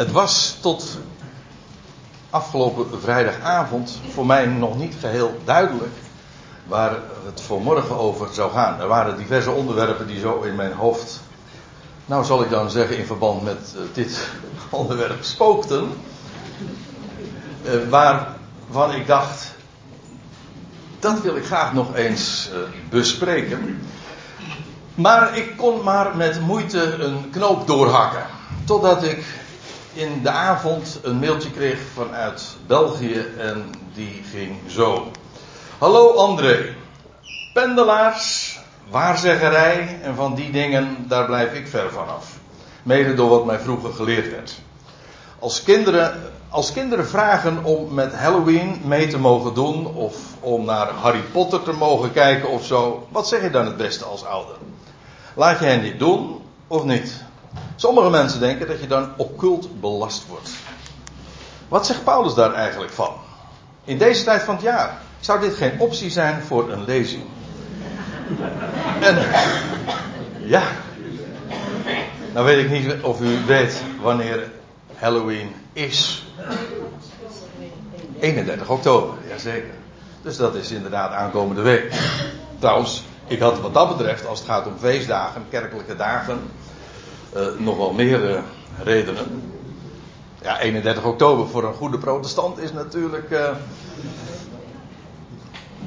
Het was tot afgelopen vrijdagavond voor mij nog niet geheel duidelijk waar het voor morgen over zou gaan. Er waren diverse onderwerpen die zo in mijn hoofd, nou zal ik dan zeggen in verband met uh, dit onderwerp spookten, uh, waarvan ik dacht, dat wil ik graag nog eens uh, bespreken. Maar ik kon maar met moeite een knoop doorhakken. Totdat ik in de avond een mailtje kreeg vanuit België en die ging zo. Hallo André. Pendelaars, waarzeggerij en van die dingen, daar blijf ik ver vanaf. Mede door wat mij vroeger geleerd werd. Als kinderen, als kinderen vragen om met Halloween mee te mogen doen of om naar Harry Potter te mogen kijken of zo, wat zeg je dan het beste als ouder? Laat je hen dit doen of niet? Sommige mensen denken dat je dan occult belast wordt. Wat zegt Paulus daar eigenlijk van? In deze tijd van het jaar zou dit geen optie zijn voor een lezing. En ja, nou weet ik niet of u weet wanneer Halloween is. 31 oktober, jazeker. Dus dat is inderdaad aankomende week. Trouwens, ik had wat dat betreft, als het gaat om feestdagen, kerkelijke dagen, nog wel meer uh, redenen. Ja, 31 oktober voor een goede protestant is natuurlijk uh,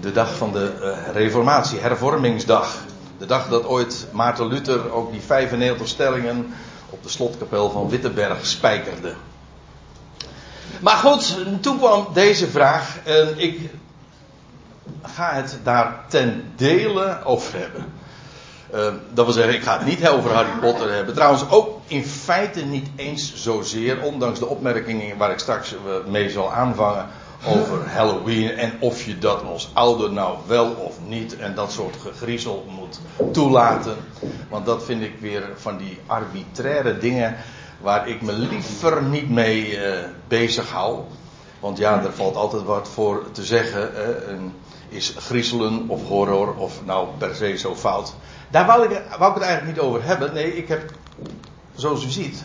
de dag van de reformatie, hervormingsdag. De dag dat ooit Maarten Luther ook die 95 stellingen op de slotkapel van Wittenberg spijkerde. Maar goed, toen kwam deze vraag en ik ga het daar ten dele over hebben. Uh, dat wil zeggen, ik ga het niet over Harry Potter hebben. Trouwens, ook in feite niet eens zozeer, ondanks de opmerkingen waar ik straks mee zal aanvangen over Halloween en of je dat als ouder nou wel of niet en dat soort gegriezel moet toelaten. Want dat vind ik weer van die arbitraire dingen waar ik me liever niet mee uh, bezig hou. Want ja, er valt altijd wat voor te zeggen. Is griezelen of horror of nou per se zo fout. Daar wou ik, het eigenlijk niet over hebben. Nee, ik heb, zoals u ziet,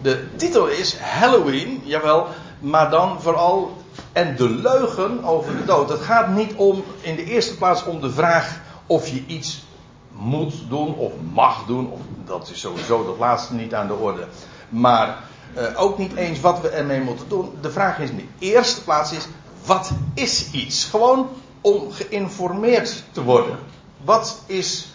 de titel is Halloween, jawel, maar dan vooral en de leugen over de dood. Het gaat niet om, in de eerste plaats om de vraag of je iets moet doen of mag doen. Of, dat is sowieso dat laatste niet aan de orde. Maar uh, ook niet eens wat we ermee moeten doen. De vraag is in de eerste plaats is, wat is iets? Gewoon om geïnformeerd te worden. Wat is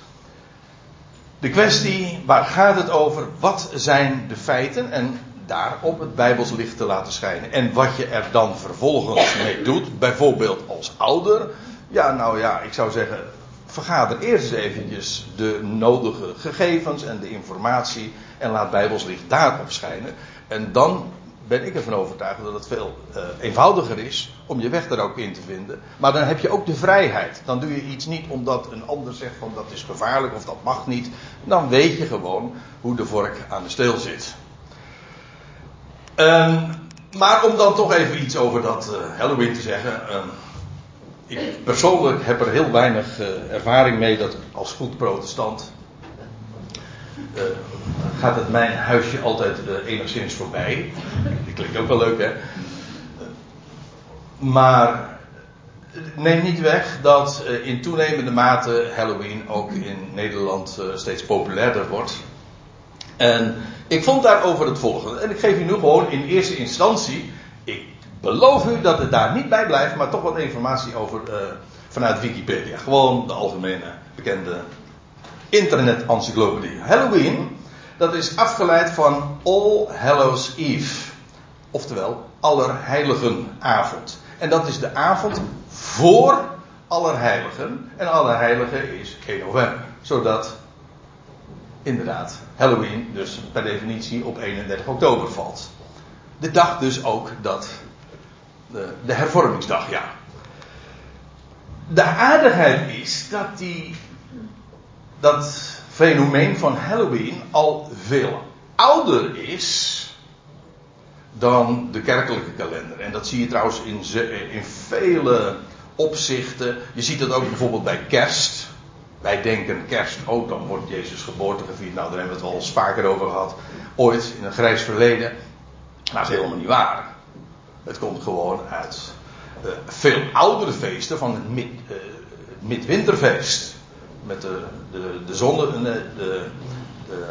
de kwestie? Waar gaat het over? Wat zijn de feiten? En daar op het Bijbels licht te laten schijnen. En wat je er dan vervolgens mee doet, bijvoorbeeld als ouder. Ja, nou ja, ik zou zeggen, vergader eerst eens eventjes de nodige gegevens en de informatie en laat Bijbels licht daarop schijnen. En dan ben ik ervan overtuigd dat het veel uh, eenvoudiger is om je weg er ook in te vinden. Maar dan heb je ook de vrijheid. Dan doe je iets niet omdat een ander zegt van dat is gevaarlijk of dat mag niet. Dan weet je gewoon hoe de vork aan de steel zit. Um, maar om dan toch even iets over dat uh, Halloween te zeggen. Um, ik persoonlijk heb er heel weinig uh, ervaring mee dat als goed protestant. Uh, gaat het mijn huisje altijd enigszins voorbij. Dat klinkt ook wel leuk hè. Maar neem niet weg dat in toenemende mate Halloween ook in Nederland steeds populairder wordt. En ik vond daarover het volgende. En ik geef u nu gewoon in eerste instantie. Ik beloof u dat het daar niet bij blijft, maar toch wat informatie over vanuit Wikipedia. Gewoon de algemene bekende internet-encyclopedie. Halloween, dat is afgeleid van All Hallows Eve. Oftewel, Allerheiligenavond. En dat is de avond voor Allerheiligen. En Allerheiligen is 1 november. Zodat inderdaad Halloween dus per definitie op 31 oktober valt. De dag dus ook dat de, de hervormingsdag, ja. De aardigheid is dat die dat fenomeen van Halloween al veel ouder is dan de kerkelijke kalender. En dat zie je trouwens in, in vele opzichten. Je ziet dat ook bijvoorbeeld bij kerst. Wij denken kerst, oh dan wordt Jezus geboorte gevierd. Nou, daar hebben we het wel eens vaker over gehad. Ooit, in een grijs verleden. dat is helemaal niet waar. Het komt gewoon uit uh, veel oudere feesten van het mid, uh, midwinterfeest. Met de, de, de de, de, de,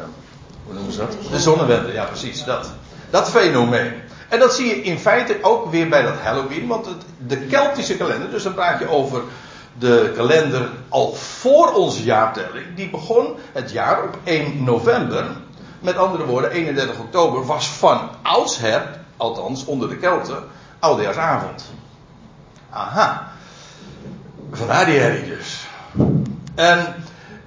hoe noemen ze dat? De zonnewende, ja precies, dat. Dat fenomeen. En dat zie je in feite ook weer bij dat Halloween, want de Keltische kalender, dus dan praat je over de kalender al voor onze jaartelling, die begon het jaar op 1 november. Met andere woorden, 31 oktober was van oudsher, althans onder de Kelten, oudejaarsavond. Aha. Vandaar die herrie. En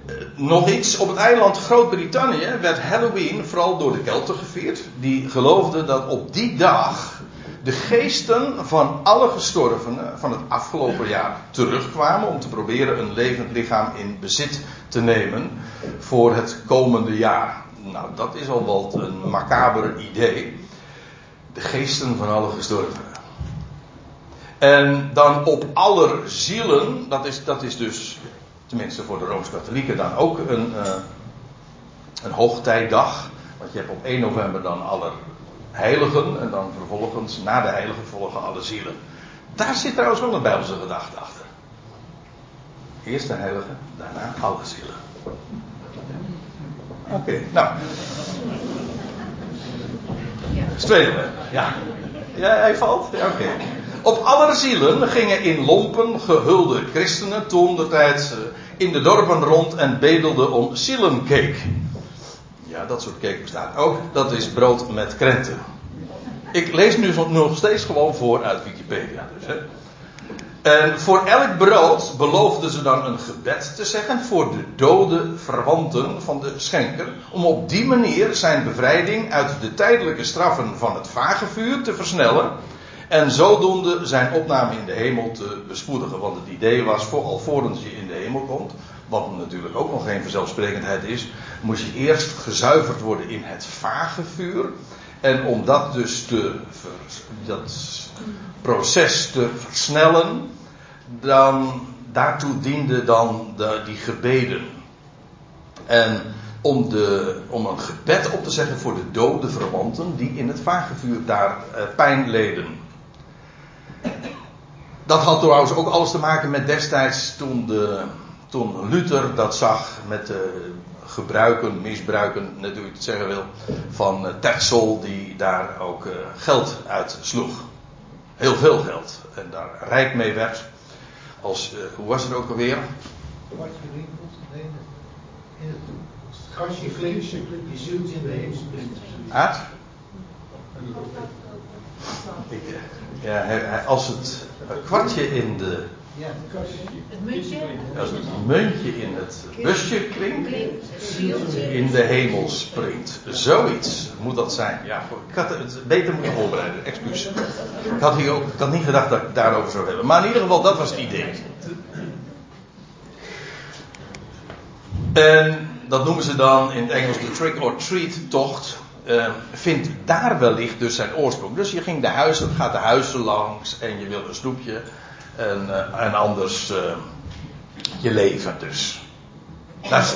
eh, nog iets, op het eiland Groot-Brittannië werd Halloween vooral door de Kelten gevierd. Die geloofden dat op die dag de geesten van alle gestorvenen van het afgelopen jaar terugkwamen om te proberen een levend lichaam in bezit te nemen voor het komende jaar. Nou, dat is al wel een macaber idee. De geesten van alle gestorvenen. En dan op aller zielen, dat is, dat is dus, tenminste voor de Rooms-Katholieken, dan ook een, uh, een hoogtijdag. Want je hebt op 1 november dan aller heiligen en dan vervolgens, na de heiligen, volgen alle zielen. Daar zit trouwens wel een Bijbelse gedachte achter. Eerst de heiligen, daarna alle zielen. Oké, nou. Tweede, ja. Ja, hij valt? Ja, oké. Op alle zielen gingen in lompen gehulde christenen toen de tijd in de dorpen rond en bedelden om zielencake. Ja, dat soort cake bestaat ook. Dat is brood met krenten. Ik lees nu nog steeds gewoon voor uit Wikipedia. Dus, hè. En voor elk brood beloofden ze dan een gebed te zeggen voor de dode verwanten van de schenker. Om op die manier zijn bevrijding uit de tijdelijke straffen van het vagevuur te versnellen. En zodoende zijn opname in de hemel te bespoedigen. Want het idee was, voor, alvorens je in de hemel komt, wat natuurlijk ook nog geen vanzelfsprekendheid is, moest je eerst gezuiverd worden in het vage vuur. En om dat dus te, dat proces te versnellen, dan, daartoe dienden dan de, die gebeden. En om, de, om een gebed op te zeggen voor de dode verwanten die in het vage vuur daar eh, pijn leden. Dat had trouwens ook alles te maken met destijds toen, de, toen Luther dat zag met de gebruiken, misbruiken, net hoe je het zeggen wil, van Terzel die daar ook geld uit sloeg. Heel veel geld. En daar rijk mee werd. Als, uh, hoe was het ook alweer? Wat je winkelt, nee, in het kastje je zult in de hemel Aard? Ik, ja, als het kwartje in de. Ja, Het muntje. Als het muntje in het busje klinkt, in de hemel springt. Zoiets moet dat zijn. Ja, ik had het beter moeten voorbereiden, excuus. Ik had, hier ook, ik had niet gedacht dat ik het daarover zou hebben. Maar in ieder geval, dat was het idee. En dat noemen ze dan in het Engels de trick or treat tocht. Uh, vindt daar wellicht dus zijn oorsprong. Dus je ging de huizen, gaat de huizen langs en je wil een snoepje. En, uh, en anders uh, je leven dus. Dat is,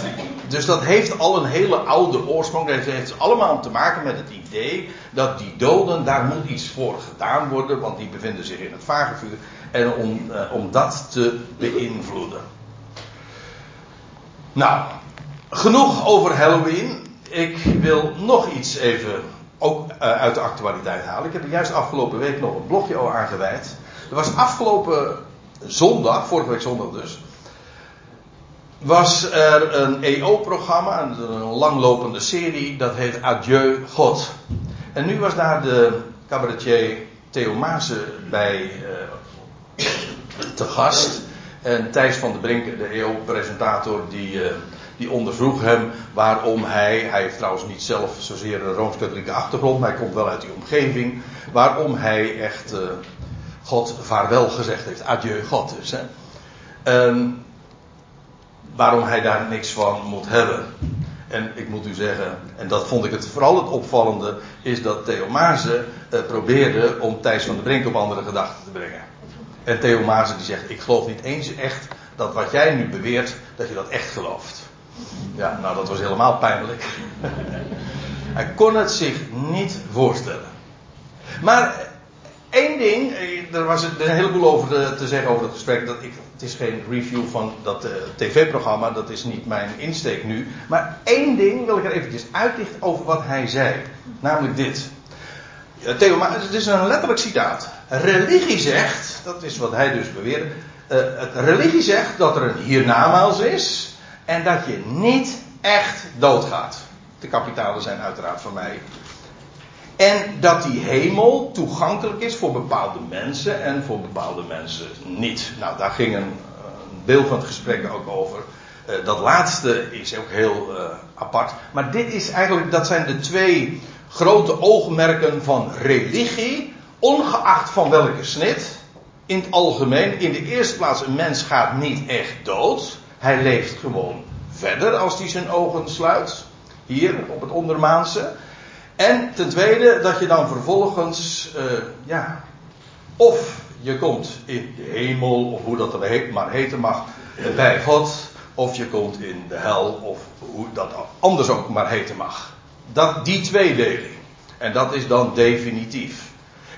dus dat heeft al een hele oude oorsprong. Dat heeft allemaal te maken met het idee dat die doden, daar moet iets voor gedaan worden, want die bevinden zich in het vagevuur. En om, om dat te beïnvloeden. Nou, genoeg over Halloween ik wil nog iets even ook uh, uit de actualiteit halen. Ik heb er juist afgelopen week nog een blogje al aangeweid. Er was afgelopen zondag, vorige week zondag dus, was er een EO-programma, een langlopende serie, dat heet Adieu God. En nu was daar de cabaretier Theo Maase bij uh, te gast. En Thijs van der Brink, de EO-presentator, die... Uh, die ondervroeg hem waarom hij, hij heeft trouwens niet zelf zozeer een rooms-katholieke achtergrond, maar hij komt wel uit die omgeving, waarom hij echt uh, God vaarwel gezegd heeft. Adieu God dus. Hè. En waarom hij daar niks van moet hebben. En ik moet u zeggen, en dat vond ik het vooral het opvallende, is dat Theo Maase uh, probeerde om Thijs van der Brink op andere gedachten te brengen. En Theo die zegt, ik geloof niet eens echt dat wat jij nu beweert, dat je dat echt gelooft. Ja, nou dat was helemaal pijnlijk. Hij kon het zich niet voorstellen. Maar één ding, eh, er was een heleboel over te zeggen over het gesprek. Dat ik, het is geen review van dat uh, tv-programma, dat is niet mijn insteek nu. Maar één ding wil ik er eventjes uitlichten over wat hij zei. Namelijk dit. Theo, maar het is een letterlijk citaat. Religie zegt, dat is wat hij dus beweerde. Het religie zegt dat er een hiernamaals is en dat je niet echt doodgaat. De kapitalen zijn uiteraard van mij. En dat die hemel toegankelijk is voor bepaalde mensen en voor bepaalde mensen niet. Nou, daar ging een, deel van het gesprek ook over. Uh, dat laatste is ook heel uh, apart. Maar dit is eigenlijk, dat zijn de twee grote oogmerken van religie, ongeacht van welke snit. In het algemeen, in de eerste plaats, een mens gaat niet echt dood. Hij leeft gewoon verder als hij zijn ogen sluit. Hier op het ondermaanse. En ten tweede dat je dan vervolgens, uh, ja, of je komt in de hemel, of hoe dat er maar heten mag, bij God, of je komt in de hel, of hoe dat anders ook maar heten mag. Dat, die tweedeling. En dat is dan definitief.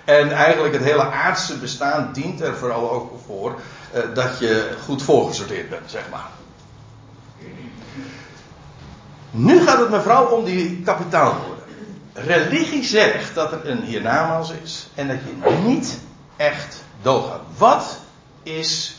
En eigenlijk het hele aardse bestaan dient er vooral ook voor uh, dat je goed voorgesorteerd bent, zeg maar. Nu gaat het mevrouw om die kapitaalwoorden. Religie zegt dat er een hiernamaals is en dat je niet echt doodgaat. Wat is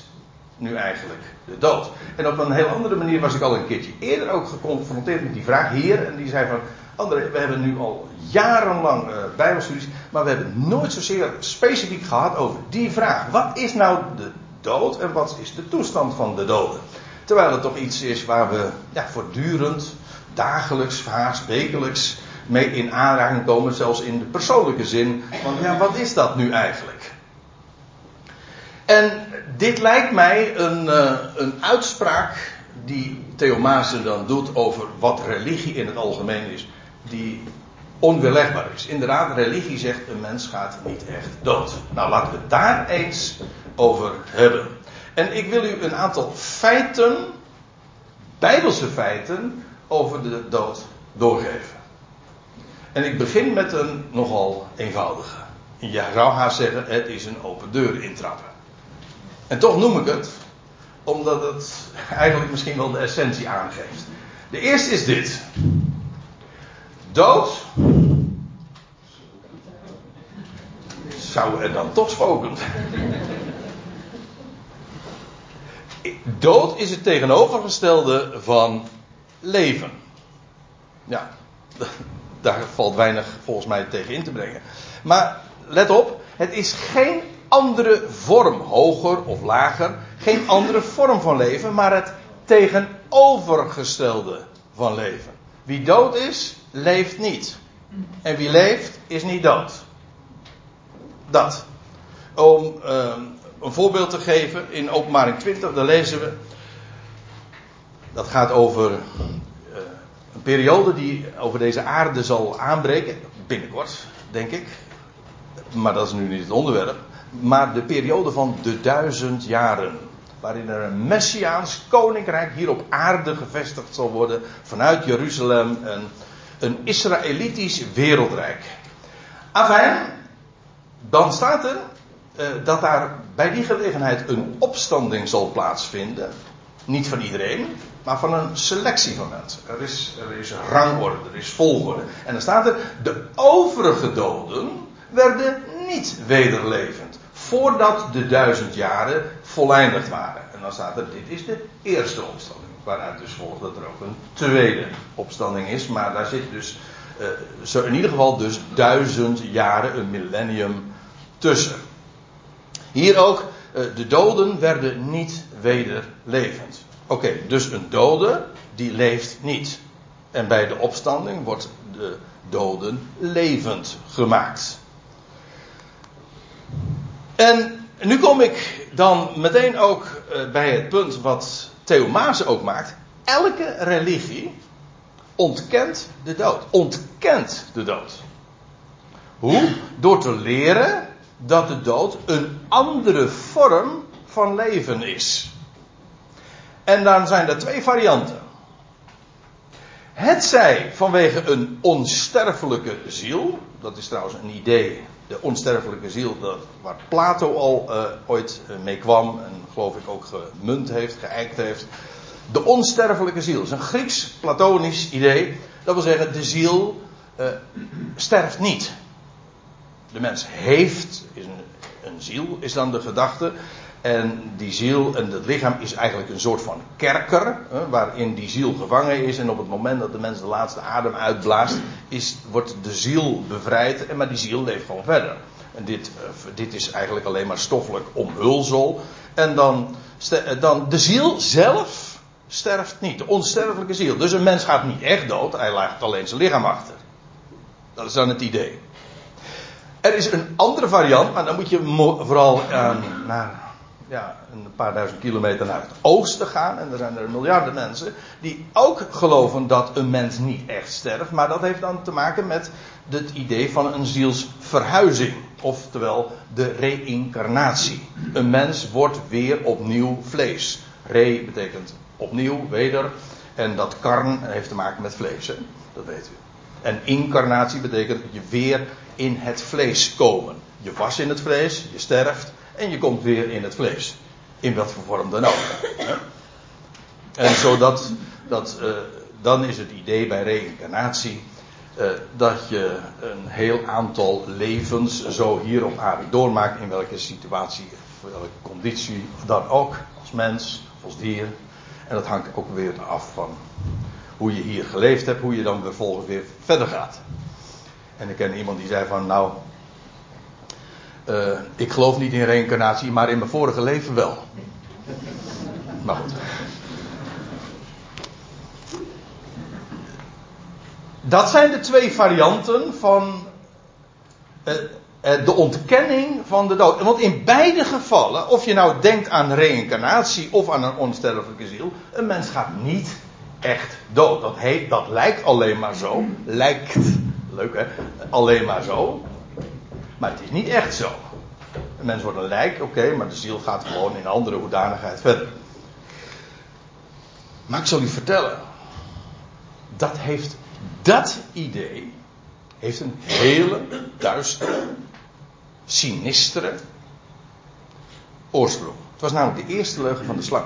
nu eigenlijk de dood? En op een heel andere manier was ik al een keertje eerder ook geconfronteerd met die vraag hier. En die zei van, We hebben nu al jarenlang uh, bijbelstudies, maar we hebben nooit zozeer specifiek gehad over die vraag. Wat is nou de dood en wat is de toestand van de doden? Terwijl het toch iets is waar we ja, voortdurend, dagelijks, haast wekelijks mee in aanraking komen, zelfs in de persoonlijke zin. Want ja, wat is dat nu eigenlijk? En dit lijkt mij een, uh, een uitspraak die Theo dan doet over wat religie in het algemeen is, die onweerlegbaar is. Inderdaad, religie zegt een mens gaat niet echt dood. Nou, laten we het daar eens over hebben. En ik wil u een aantal feiten, bijbelse feiten, over de dood doorgeven. En ik begin met een nogal eenvoudige. Je zou haast zeggen, het is een open deur intrappen. En toch noem ik het, omdat het eigenlijk misschien wel de essentie aangeeft. De eerste is dit. Dood. Zou er dan toch spoken? Dood is het tegenovergestelde van leven. Ja, daar valt weinig volgens mij tegen in te brengen. Maar let op, het is geen andere vorm, hoger of lager, geen andere vorm van leven, maar het tegenovergestelde van leven. Wie dood is, leeft niet. En wie leeft, is niet dood. Dat. Om uh, een voorbeeld te geven, in openbaring 20, daar lezen we. Dat gaat over uh, een periode die over deze aarde zal aanbreken. Binnenkort, denk ik. Maar dat is nu niet het onderwerp. Maar de periode van de duizend jaren. Waarin er een messiaans koninkrijk hier op aarde gevestigd zal worden. Vanuit Jeruzalem. Een, een Israëlitisch wereldrijk. Afijn, dan staat er uh, dat daar bij die gelegenheid een opstanding zal plaatsvinden. Niet van iedereen, maar van een selectie van mensen. Er is, er is rangorde, er is volgorde. En dan staat er, de overige doden werden niet wederlevend. Voordat de duizend jaren voleindigd waren. En dan staat er, dit is de eerste opstanding. Waaruit dus volgt dat er ook een tweede opstanding is. Maar daar zit dus, uh, zo in ieder geval dus duizend jaren, een millennium tussen. Hier ook, uh, de doden werden niet wederlevend. Oké, dus een dode, die leeft niet. En bij de opstanding wordt de doden levend gemaakt. En nu kom ik dan meteen ook uh, bij het punt wat Theo Maas ook maakt. Elke religie ontkent de dood. Ontkent de dood. Hoe? Door te leren dat de dood een andere vorm van leven is. En dan zijn er twee varianten. Het zij vanwege een onsterfelijke ziel. Dat is trouwens een idee. De onsterfelijke ziel, dat, waar Plato al uh, ooit uh, mee kwam. En geloof ik ook gemunt heeft, geëikt heeft. De onsterfelijke ziel. Is een Grieks-Platonisch idee. Dat wil zeggen, de ziel uh, sterft niet. De mens heeft, is een, een ziel, is dan de gedachte. En die ziel en het lichaam is eigenlijk een soort van kerker, hè, waarin die ziel gevangen is. En op het moment dat de mens de laatste adem uitblaast, is, wordt de ziel bevrijd. En maar die ziel leeft gewoon verder. En dit, uh, dit is eigenlijk alleen maar stoffelijk omhulsel. En dan, dan de ziel zelf sterft niet. De onsterfelijke ziel. Dus een mens gaat niet echt dood, hij laat alleen zijn lichaam achter. Dat is dan het idee. Er is een andere variant, maar dan moet je vooral uh, naar ja, een paar duizend kilometer naar het oosten gaan. En er zijn er miljarden mensen die ook geloven dat een mens niet echt sterft. Maar dat heeft dan te maken met het idee van een zielsverhuizing. Oftewel de reïncarnatie. Een mens wordt weer opnieuw vlees. Re betekent opnieuw, weder. En dat karn heeft te maken met vlees. Hè? Dat weet u. En incarnatie betekent je weer in het vlees komen. Je was in het vlees, je sterft en je komt weer in het vlees. In wat voor vorm dan ook. En zodat, dat, uh, dan is het idee bij reïncarnatie uh, dat je een heel aantal levens zo hier op aarde doormaakt, in welke situatie, welke conditie dan ook, als mens, als dier. En dat hangt ook weer af van hoe je hier geleefd hebt, hoe je dan vervolgens weer verder gaat. En ik ken iemand die zei van, nou, uh, ik geloof niet in reïncarnatie, maar in mijn vorige leven wel. Maar goed. Dat zijn de twee varianten van uh, uh, de ontkenning van de dood. Want in beide gevallen, of je nou denkt aan reïncarnatie of aan een onsterfelijke ziel, een mens gaat niet echt dood. Dat, heet, dat lijkt alleen maar zo. Lijkt, leuk hè, alleen maar zo. Maar het is niet echt zo. Een mens wordt een lijk, oké, maar de ziel gaat gewoon in andere hoedanigheid verder. Maar ik zal u vertellen. Dat heeft, dat idee heeft een hele duistere, sinistere oorsprong. Het was namelijk de eerste leugen van de slang.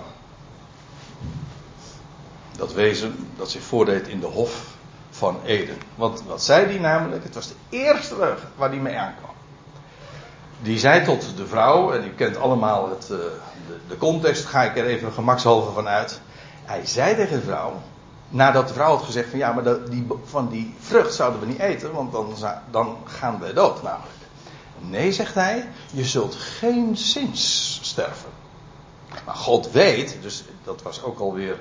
Dat wezen dat zich voordeed in de hof van Eden. Want wat zei die namelijk? Het was de eerste leugen waar die mee aankwam. Die zei tot de vrouw, en u kent allemaal het, uh, de, de, context, ga ik er even gemakshalve van uit. Hij zei tegen de vrouw, nadat de vrouw had gezegd van ja, maar die, van die vrucht zouden we niet eten, want dan, dan gaan we dood namelijk. Nee, zegt hij, je zult geen zins sterven. Maar God weet, dus dat was ook alweer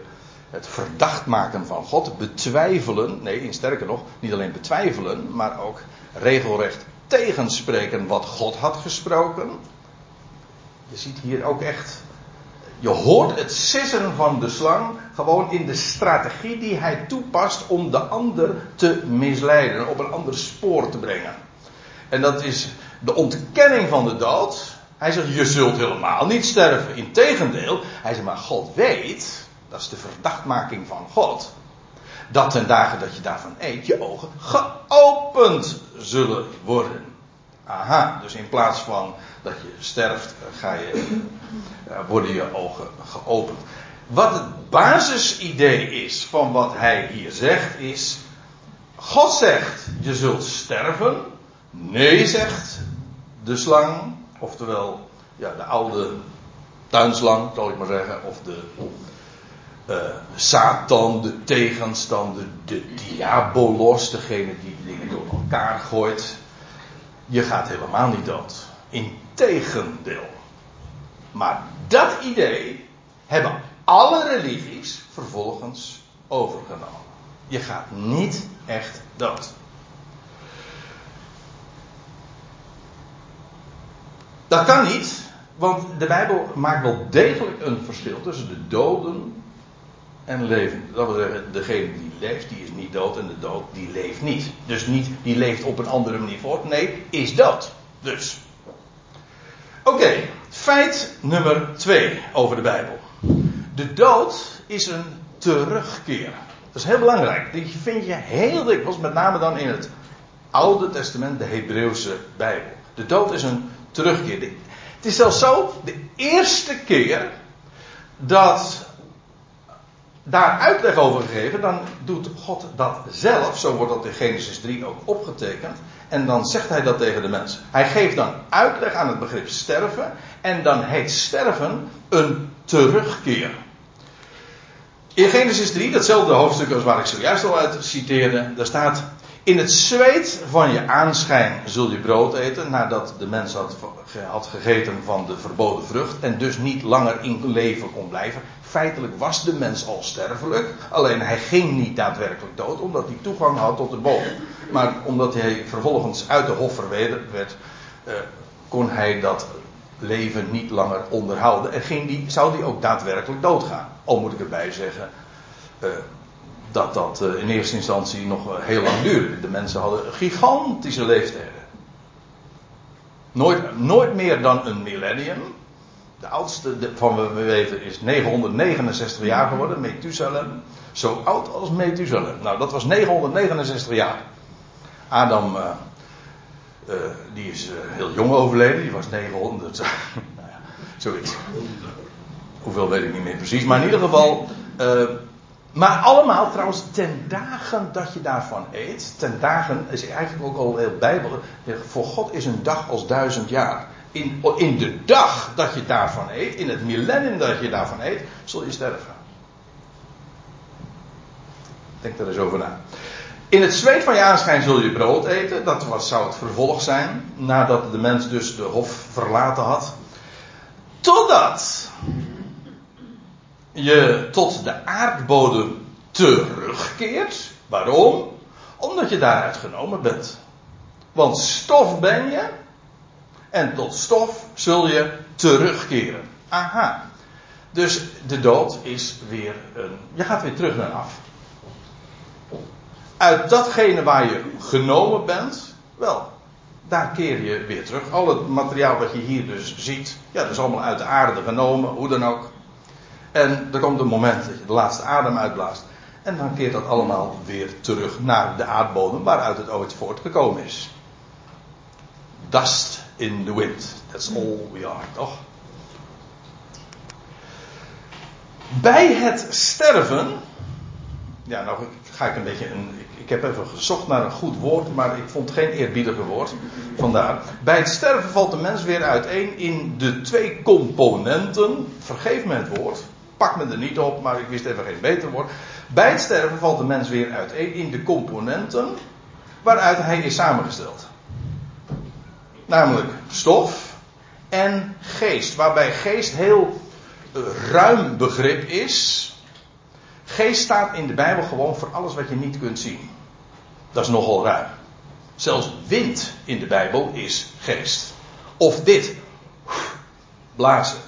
het verdacht maken van God, betwijfelen, nee, sterker nog, niet alleen betwijfelen, maar ook regelrecht tegenspreken wat God had gesproken. Je ziet hier ook echt, je hoort het sissen van de slang gewoon in de strategie die hij toepast om de ander te misleiden, op een ander spoor te brengen. En dat is de ontkenning van de dood. Hij zegt, je zult helemaal niet sterven. Integendeel, hij zegt, maar God weet, dat is de verdachtmaking van God, dat ten dagen dat je daarvan eet, je ogen geopend zullen worden. Aha, dus in plaats van dat je sterft, ga je, worden je ogen geopend. Wat het basisidee is van wat hij hier zegt is, God zegt, je zult sterven. Nee, zegt de slang, oftewel ja, de oude tuinslang, zal ik maar zeggen, of de uh, Satan, de tegenstander, de diabolos, degene die dingen door elkaar gooit. Je gaat helemaal niet dood. Integendeel. Maar dat idee hebben alle religies vervolgens overgenomen. Je gaat niet echt dood. Dat kan niet, want de Bijbel maakt wel degelijk een verschil tussen de doden en leven. Dat wil zeggen, degene die leeft, die is niet dood en de dood, die leeft niet. Dus niet, die leeft op een andere manier voort. Nee, is dood. Dus. Oké, feit nummer twee over de Bijbel. De dood is een terugkeer. Dat is heel belangrijk. Die vind je heel dikwijls, met name dan in het Oude Testament, de Hebreeuwse Bijbel. De dood is een terugkeer. Het is zelfs zo, de eerste keer dat daar uitleg over gegeven, dan doet God dat zelf. Zo wordt dat in Genesis 3 ook opgetekend. En dan zegt hij dat tegen de mensen. Hij geeft dan uitleg aan het begrip sterven. En dan heet sterven een terugkeer. In Genesis 3, datzelfde hoofdstuk als waar ik zojuist al uit citeerde, daar staat: In het zweet van je aanschijn zul je brood eten, nadat de mens had, gegeten van de verboden vrucht en dus niet langer in leven kon blijven. Feitelijk was de mens al sterfelijk, alleen hij ging niet daadwerkelijk dood, omdat hij toegang had tot de boom. Maar omdat hij vervolgens uit de hof verwijderd werd, eh, kon hij dat leven niet langer onderhouden. En ging die, zou die ook daadwerkelijk doodgaan. Al moet ik erbij zeggen uh, dat dat uh, in eerste instantie nog heel lang duurde. De mensen hadden gigantische leeftijden. Nooit, nooit meer dan een millennium. De oudste van we weten is 969 jaar geworden, Methusalem. Zo oud als Methusalem. Nou, dat was 969 jaar. Adam, uh, die is heel jong overleden, die was 900. nou ja, zoiets. Hoeveel weet ik niet meer precies, maar in ieder geval. Maar allemaal trouwens ten dagen dat je daarvan eet. Ten dagen is eigenlijk ook al heel bijbel. Voor God is een dag als duizend jaar. In, in de dag dat je daarvan eet, in het millennium dat je daarvan eet, zul je sterven. Denk er eens over na. In het zweet van je aanschijn zul je brood eten. Dat was, zou het vervolg zijn. Nadat de mens dus de hof verlaten had. Totdat je tot de aardbodem terugkeert. Waarom? Omdat je daaruit genomen bent. Want stof ben je. En tot stof zul je terugkeren. Aha. Dus de dood is weer een. Je gaat weer terug naar af uit datgene waar je genomen bent, wel, daar keer je weer terug. Al het materiaal wat je hier dus ziet, ja, dat is allemaal uit de aarde genomen, hoe dan ook. En er komt een moment dat je de laatste adem uitblaast. En dan keert dat allemaal weer terug naar de aardbodem waaruit het ooit voortgekomen is. Dust in the wind. That's all we are, toch? Bij het sterven. Ja, nou ga ik een beetje een, ik heb even gezocht naar een goed woord, maar ik vond geen eerbiedige woord. Vandaar. Bij het sterven valt de mens weer uiteen in de twee componenten. Vergeef me het woord. Pak me er niet op, maar ik wist even geen beter woord. Bij het sterven valt de mens weer uiteen in de componenten waaruit hij is samengesteld. Namelijk stof en geest. Waarbij geest heel ruim begrip is. Geest staat in de Bijbel gewoon voor alles wat je niet kunt zien. Dat is nogal ruim. Zelfs wind in de Bijbel is geest. Of dit. Blazen.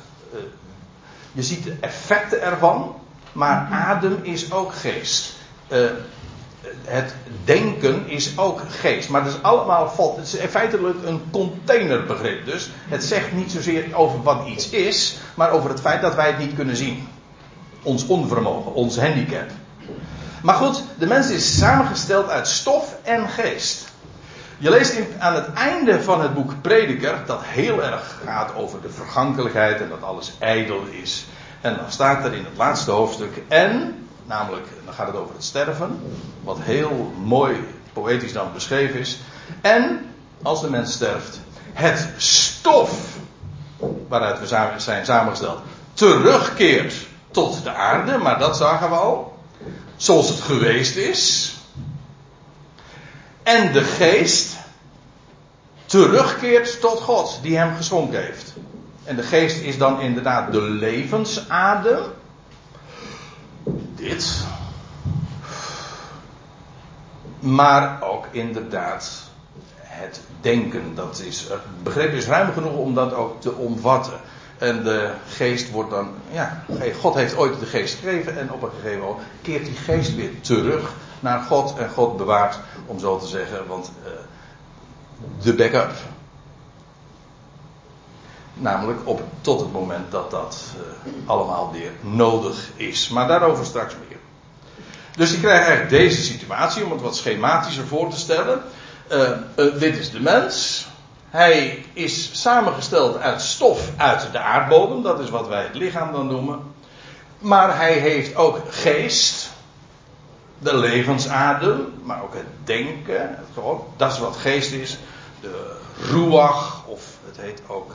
Eh, je ziet de effecten ervan. Maar adem is ook geest. Uh, het denken is ook geest. Maar het is allemaal valt. Het is feitelijk een containerbegrip. Dus het zegt niet zozeer over wat iets is. Maar over het feit dat wij het niet kunnen zien. Ons onvermogen, ons handicap. Maar goed, de mens is samengesteld uit stof en geest. Je leest aan het einde van het boek Prediker dat heel erg gaat over de vergankelijkheid en dat alles ijdel is. En dan staat er in het laatste hoofdstuk en, namelijk, dan gaat het over het sterven, wat heel mooi poëtisch dan beschreven is. En, als de mens sterft, het stof waaruit we zijn samengesteld terugkeert tot de aarde, maar dat zagen we al zoals het geweest is. En de geest terugkeert tot God die hem geschonken heeft. En de geest is dan inderdaad de levensadem. Dit. Maar ook inderdaad het denken. Dat is, het begrip is ruim genoeg om dat ook te omvatten. En de geest wordt dan, ja, God heeft ooit de geest gegeven en op een gegeven moment keert die geest weer terug naar God en God bewaart, om zo te zeggen, want uh, de backup. Namelijk op, tot het moment dat dat uh, allemaal weer nodig is. Maar daarover straks meer. Dus je krijgt eigenlijk deze situatie, om het wat schematischer voor te stellen. Uh, dit is de mens. Hij is samengesteld uit stof uit de aardbodem. Dat is wat wij het lichaam dan noemen. Maar hij heeft ook geest. De levensadem. Maar ook het denken. Het dat is wat geest is. De ruach. Of het heet ook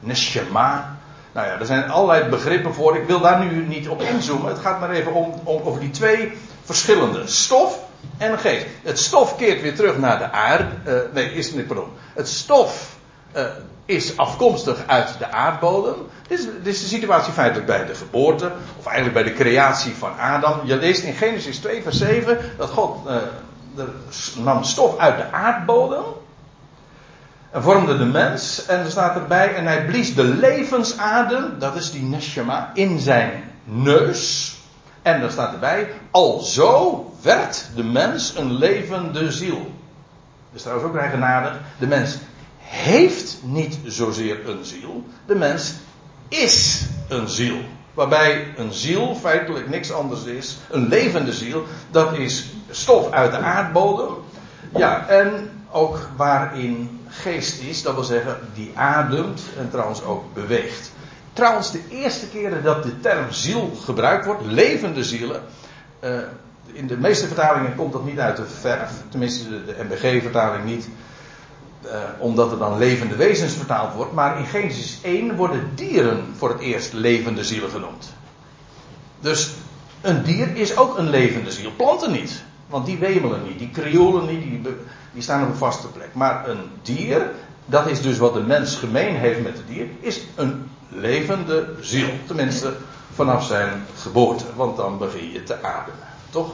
neshama. Nou ja, er zijn allerlei begrippen voor. Ik wil daar nu niet op inzoomen. Het gaat maar even om, om over die twee verschillende. Stof en geest. Het stof keert weer terug naar de aarde. Uh, nee, is niet, pardon. Het stof uh, is afkomstig uit de aardbodem. Dit is, dit is, de situatie feitelijk bij de geboorte, of eigenlijk bij de creatie van Adam. Je leest in Genesis 2, vers 7 dat God uh, nam stof uit de aardbodem. En vormde de mens. En er staat erbij, en hij blies de levensadem, dat is die neshama, in zijn neus. En er staat erbij, alzo werd de mens een levende ziel. Dat is trouwens ook eigenaardig. De mens heeft niet zozeer een ziel. De mens is een ziel. Waarbij een ziel feitelijk niks anders is. Een levende ziel. Dat is stof uit de aardbodem. Ja, en ook waarin geest is. Dat wil zeggen, die ademt en trouwens ook beweegt. Trouwens, de eerste keren dat de term ziel gebruikt wordt, levende zielen. Uh, in de meeste vertalingen komt dat niet uit de verf. Tenminste, de, de MBG-vertaling niet. Uh, omdat er dan levende wezens vertaald wordt. Maar in Genesis 1 worden dieren voor het eerst levende zielen genoemd. Dus een dier is ook een levende ziel. Planten niet. Want die wemelen niet, die krioelen niet, die, die staan op een vaste plek. Maar een dier, dat is dus wat de mens gemeen heeft met het dier, is een levende ziel. Tenminste, vanaf zijn geboorte. Want dan begin je te ademen. Toch?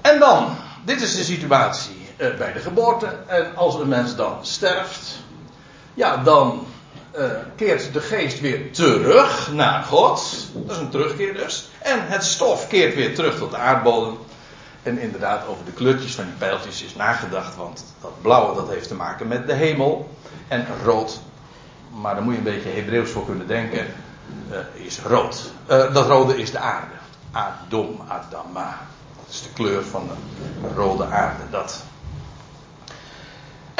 En dan, dit is de situatie uh, bij de geboorte. En als een mens dan sterft, ja, dan uh, keert de geest weer terug naar God. Dat is een terugkeer dus. En het stof keert weer terug tot de aardbodem. En inderdaad, over de kleurtjes van die pijltjes is nagedacht, want dat blauwe dat heeft te maken met de hemel. En rood, maar daar moet je een beetje Hebreeuws voor kunnen denken, uh, is rood. Dat rode is de aarde. Adom, Adama. Dat is de kleur van de rode aarde, dat.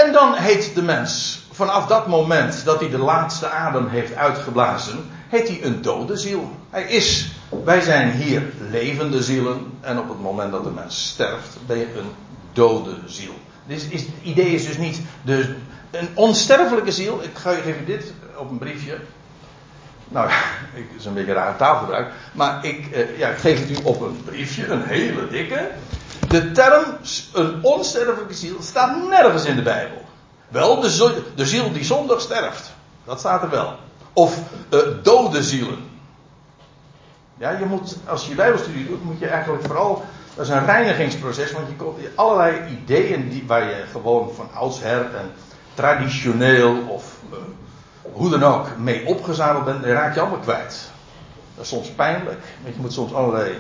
En dan heet de mens, vanaf dat moment dat hij de laatste adem heeft uitgeblazen, heet hij een dode ziel. Hij is, wij zijn hier levende zielen en op het moment dat de mens sterft, ben je een dode ziel. Dus is, het idee is dus niet de, een onsterfelijke ziel. Ik geef je dit op een briefje. Nou, ik is een beetje raar taalgebruik. Maar ik, eh, ja, ik geef het u op een briefje, een hele dikke. De term een onsterfelijke ziel staat nergens in de Bijbel. Wel de, ziel, de ziel die zondag sterft. Dat staat er wel. Of uh, dode zielen. Ja, je moet, als je Bijbelstudie doet, moet je eigenlijk vooral. Dat is een reinigingsproces, want je komt allerlei ideeën die, waar je gewoon van oudsher en traditioneel of uh, hoe dan ook mee opgezadeld bent, dan raak je allemaal kwijt. Dat is soms pijnlijk, want je moet soms allerlei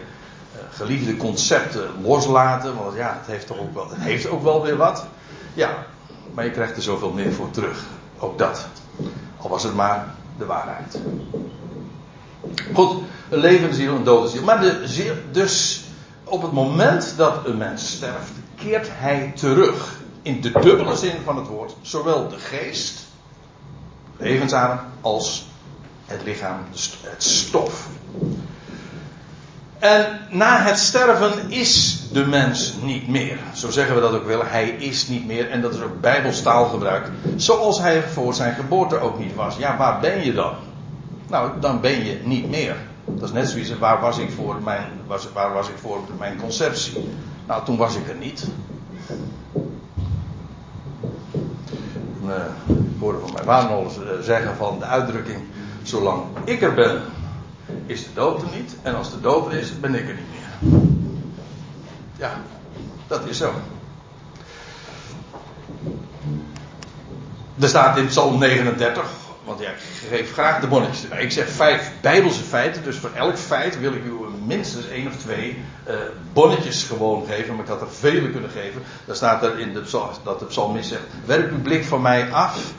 geliefde concepten loslaten, want ja, het heeft toch ook wel, het heeft ook wel weer wat. Ja, maar je krijgt er zoveel meer voor terug. Ook dat. Al was het maar de waarheid. Goed, een levende ziel, een dode ziel. Maar de dus op het moment dat een mens sterft, keert hij terug. In de dubbele zin van het woord. Zowel de geest, levensadem, als het lichaam, het stof. En na het sterven is de mens niet meer. Zo zeggen we dat ook wel. Hij is niet meer. En dat is ook bijbelstaalgebruik. Zoals hij voor zijn geboorte ook niet was. Ja, waar ben je dan? Nou, dan ben je niet meer. Dat is net zoiets, waar was ik voor mijn, was, waar was ik voor mijn conceptie? Nou, toen was ik er niet. Uh, ik hoorde van mijn vader nog zeggen van de uitdrukking, zolang ik er ben, is de dood er niet. En als de dood er is, ben ik er niet meer. Ja, dat is zo. Er staat in Psalm 39, want ja, ik geef graag de bonnetjes erbij. Ik zeg vijf bijbelse feiten, dus voor elk feit wil ik u minstens één of twee uh, bonnetjes gewoon geven. Maar ik had er vele kunnen geven. Daar staat er in de psalm, dat de psalmist zegt, werp uw blik van mij af.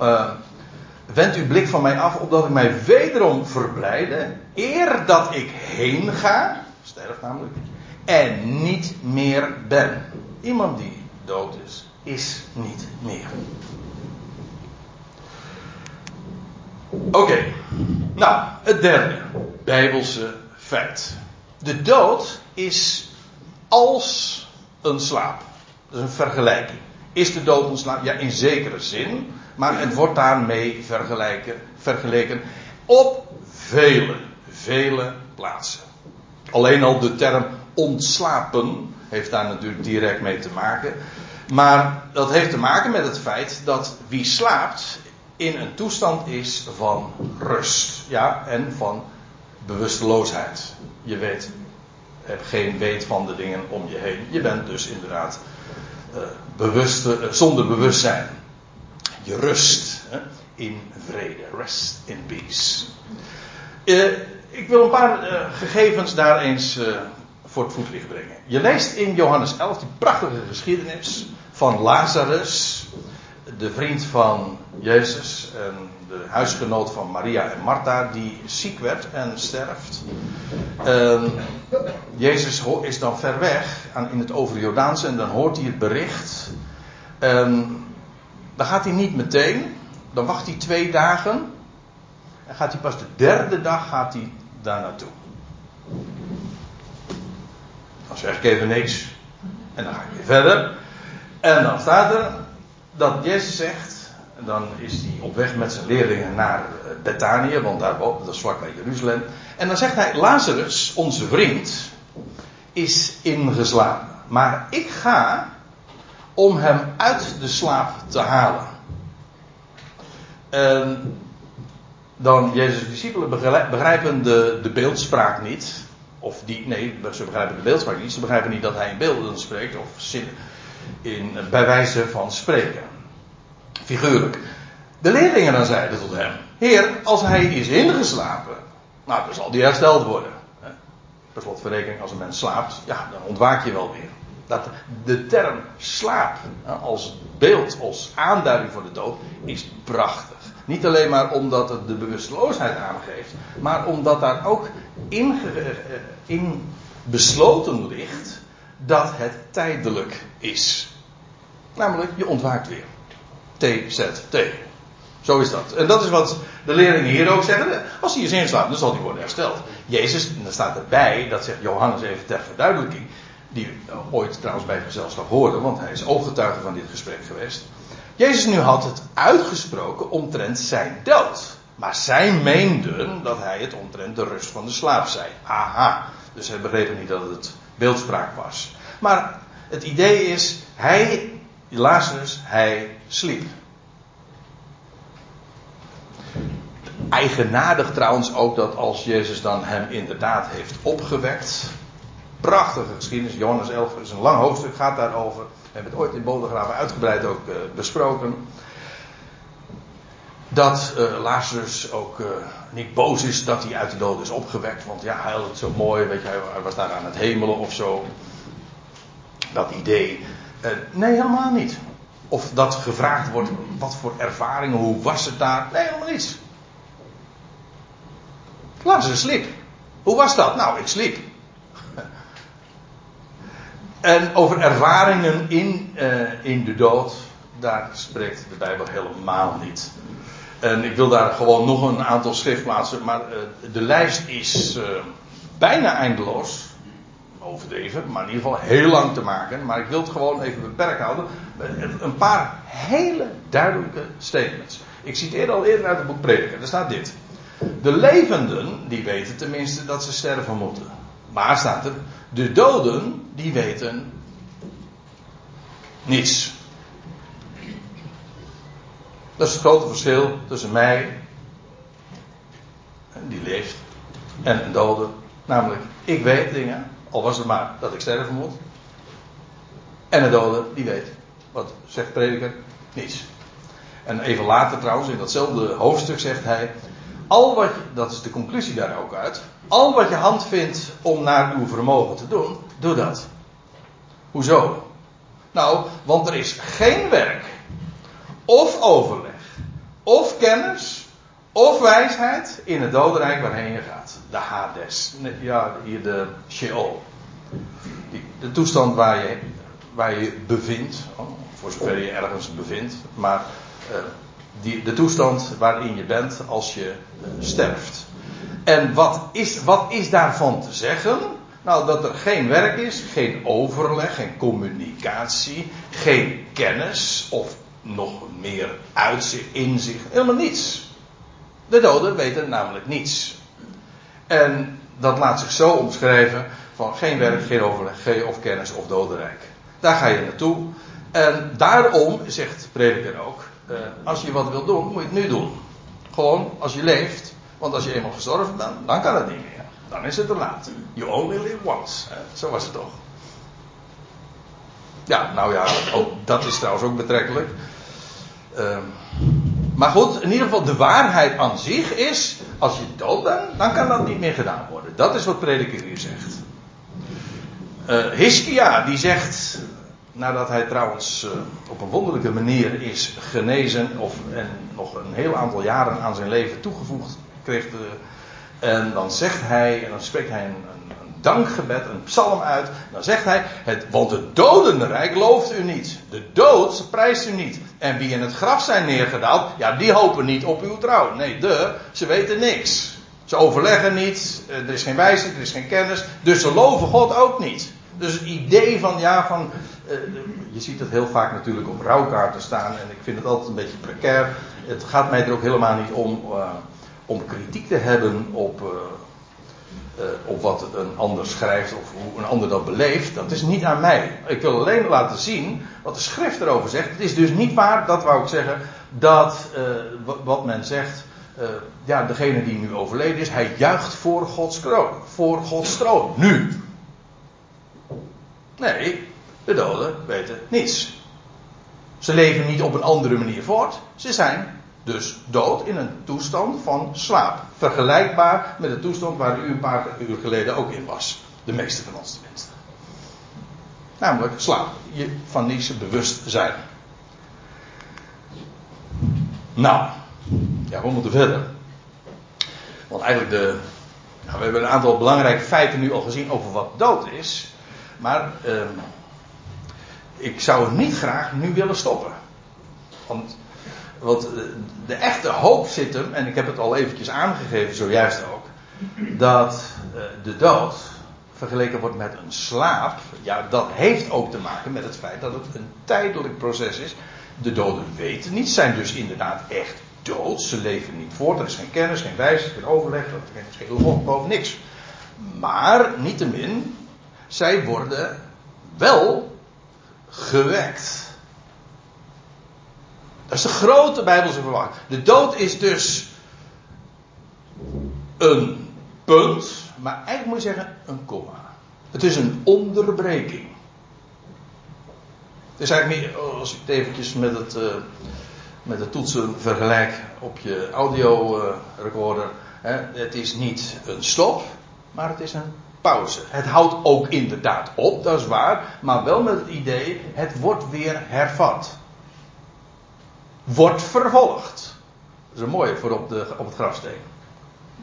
Uh, Wend uw blik van mij af, opdat ik mij wederom verblijde, eer dat ik heen ga. Sterf namelijk, en niet meer ben. Iemand die dood is, is niet meer. Oké, nou, het derde bijbelse feit. De dood is als een slaap. Dat is een vergelijking. Is de dood een slaap? Ja, in zekere zin. Maar het wordt daarmee vergelijken, vergeleken op vele, vele plaatsen. Alleen al de term ontslapen heeft daar natuurlijk direct mee te maken. Maar dat heeft te maken met het feit dat wie slaapt in een toestand is van rust. Ja, en van bewusteloosheid. Je weet, hebt geen weet van de dingen om je heen. Je bent dus inderdaad bewust, uh, zonder bewustzijn. Je rust hè, in vrede. Rest in peace. Uh, ik wil een paar gegevens daar eens voor het voetlicht brengen. Je leest in Johannes 11 die prachtige geschiedenis van Lazarus, de vriend van Jezus en de huisgenoot van Maria en Martha, die ziek werd en sterft. Uh, Jezus is dan ver weg in het Overjodaanse en dan hoort hij het bericht. Uh, dan gaat hij niet meteen, dan wacht hij twee dagen. En gaat hij pas de derde dag gaat hij daar naartoe. Dan zeg ik even niks. En dan ga ik weer verder. En dan staat er dat Jezus zegt, en dan is hij op weg met zijn leerlingen naar eh, Bethanië, want daar, dat is vlakbij Jeruzalem. En dan zegt hij, Lazarus, onze vriend, is ingeslapen. Maar ik ga om hem uit de slaap te halen. En dan Jezus' discipelen begrijpen de, de beeldspraak niet. Of die, nee, ze begrijpen de beeldspraak niet. Ze begrijpen niet dat hij in beelden spreekt of in, bij wijze van spreken. Figuurlijk. De leerlingen dan zeiden tot hem: Heer, als hij is ingeslapen, nou dan zal hij hersteld worden. Per slotverrekening, als een mens slaapt, ja, dan ontwaak je wel weer. Dat de term slaap als beeld, als aanduiding voor de dood, is prachtig. Niet alleen maar omdat het de bewusteloosheid aangeeft, maar omdat daar ook in, eh, in besloten ligt dat het tijdelijk is. Namelijk, je ontwaakt weer. TZT. Zo is dat. En dat is wat de leerlingen hier ook zeggen. Als hij is inslaat, dan zal hij worden hersteld. Jezus, en staat erbij, dat zegt Johannes even ter verduidelijking. Die ooit trouwens bij gezelschap hoorde, want hij is ooggetuige van dit gesprek geweest. Jezus nu had het uitgesproken omtrent zijn dood. Maar zij meenden dat hij het omtrent de rust van de slaap zei. Aha. Dus hij begrepen niet dat het beeldspraak was. Maar het idee is, hij, Lazarus, hij sliep. Eigenaardig trouwens ook dat als Jezus dan hem inderdaad heeft opgewekt. Prachtige geschiedenis, Johannes 11 is een lang hoofdstuk, gaat daarover. We hebben het ooit in Bodegraven uitgebreid ook uh, besproken. Dat uh, Lazarus ook uh, niet boos is dat hij uit de dood is opgewekt. Want ja, hij had het zo mooi, weet je, hij was daar aan het hemelen of zo. Dat idee. nee, helemaal niet. Of dat gevraagd wordt, wat voor ervaringen, hoe was het daar? Nee, helemaal niets. Lazarus sliep. Hoe was dat? Nou, ik sliep. En over ervaringen in, uh, in de dood, daar spreekt de Bijbel helemaal niet. En ik wil daar gewoon nog een aantal schriftplaatsen, maar uh, de lijst is uh, bijna eindeloos. Overdreven, maar in ieder geval heel lang te maken. Maar ik wil het gewoon even beperkt houden. Een paar hele duidelijke statements. Ik citeerde al eerder uit het boek Prediker. Daar staat dit. De levenden, die weten tenminste dat ze sterven moeten. Maar staat er, de doden, die weten niets. Dat is het grote verschil tussen mij, die leeft, en een dode. Namelijk, ik weet dingen, al was het maar dat ik sterven moet. En een dode, die weet. Wat zegt prediker? Niets. En even later trouwens, in datzelfde hoofdstuk zegt hij. Al wat dat is de conclusie daar ook uit. Al wat je hand vindt om naar uw vermogen te doen, doe dat. Hoezo? Nou, want er is geen werk, of overleg, of kennis, Of wijsheid in het dodenrijk waarheen je gaat. De Hades. Ja, hier de Sheol. De toestand waar je, waar je bevindt. Oh, voor zover je ergens bevindt. Maar uh, die, de toestand waarin je bent als je uh, sterft. En wat is, wat is daarvan te zeggen? Nou, dat er geen werk is, geen overleg, geen communicatie, geen kennis of nog meer uitzicht, inzicht, helemaal niets. De doden weten namelijk niets. En dat laat zich zo omschrijven van geen werk, geen overleg, geen of kennis of dodenrijk. Daar ga je naartoe. En daarom, zegt prediker ook, eh, als je wat wilt doen, moet je het nu doen. Gewoon als je leeft. Want als je eenmaal gestorven bent, dan kan het niet meer. Dan is het te laat. You only live once. Zo was het toch. Ja, nou ja, dat is trouwens ook betrekkelijk. Uh, maar goed, in ieder geval de waarheid aan zich is, als je dood bent, dan kan dat niet meer gedaan worden. Dat is wat prediker hier zegt. Uh, Hiskia die zegt, nadat hij trouwens uh, op een wonderlijke manier is genezen of en nog een heel aantal jaren aan zijn leven toegevoegd kreeg, de, en dan zegt hij, en dan spreekt hij een, dankgebed, een psalm uit, dan zegt hij, het, want het dodenrijk looft u niet, de dood prijst u niet, en wie in het graf zijn neergedaald, ja die hopen niet op uw trouw, nee de, ze weten niks. Ze overleggen niet, er is geen wijsheid, er is geen kennis, dus ze loven God ook niet. Dus het idee van, ja, van. Uh, je ziet het heel vaak natuurlijk op rouwkaarten staan. En ik vind het altijd een beetje precair. Het gaat mij er ook helemaal niet om. Uh, om kritiek te hebben op. Uh, op wat een ander schrijft of hoe een ander dat beleeft. Dat is niet aan mij. Ik wil alleen laten zien wat de schrift erover zegt. Het is dus niet waar, dat wou ik zeggen, dat wat men zegt. ja, degene die nu overleden is, hij juicht voor Gods kroon. Voor Gods troon. Nu. Nee, de doden weten niets. Ze leven niet op een andere manier voort. Ze zijn dus dood in een toestand van slaap. Vergelijkbaar met de toestand waar u een paar uur geleden ook in was. De meeste van ons tenminste. Namelijk slaap. Je van niets bewust zijn. Nou, ja, we moeten verder. Want eigenlijk de. Nou, we hebben een aantal belangrijke feiten nu al gezien over wat dood is. Maar uh, ik zou het niet graag nu willen stoppen. Want, want de echte hoop zit hem, en ik heb het al eventjes aangegeven zojuist ook, dat uh, de dood vergeleken wordt met een slaap, ja, dat heeft ook te maken met het feit dat het een tijdelijk proces is. De doden weten niet, zijn dus inderdaad echt dood. Ze leven niet voort, er is geen kennis, geen wijsheid, geen overleg, er is geen boven niks. Maar, niettemin, zij worden wel gewekt. Dat is de grote Bijbelse verwachting. De dood is dus een punt, maar eigenlijk moet je zeggen een komma. Het is een onderbreking. Het is eigenlijk niet, als ik het eventjes met het, uh, met het toetsen vergelijk op je audio uh, recorder. Hè, het is niet een stop, maar het is een pauze. Het houdt ook inderdaad op, dat is waar, maar wel met het idee, het wordt weer hervat. Wordt vervolgd. Dat is een mooie voor op, de, op het grafsteen.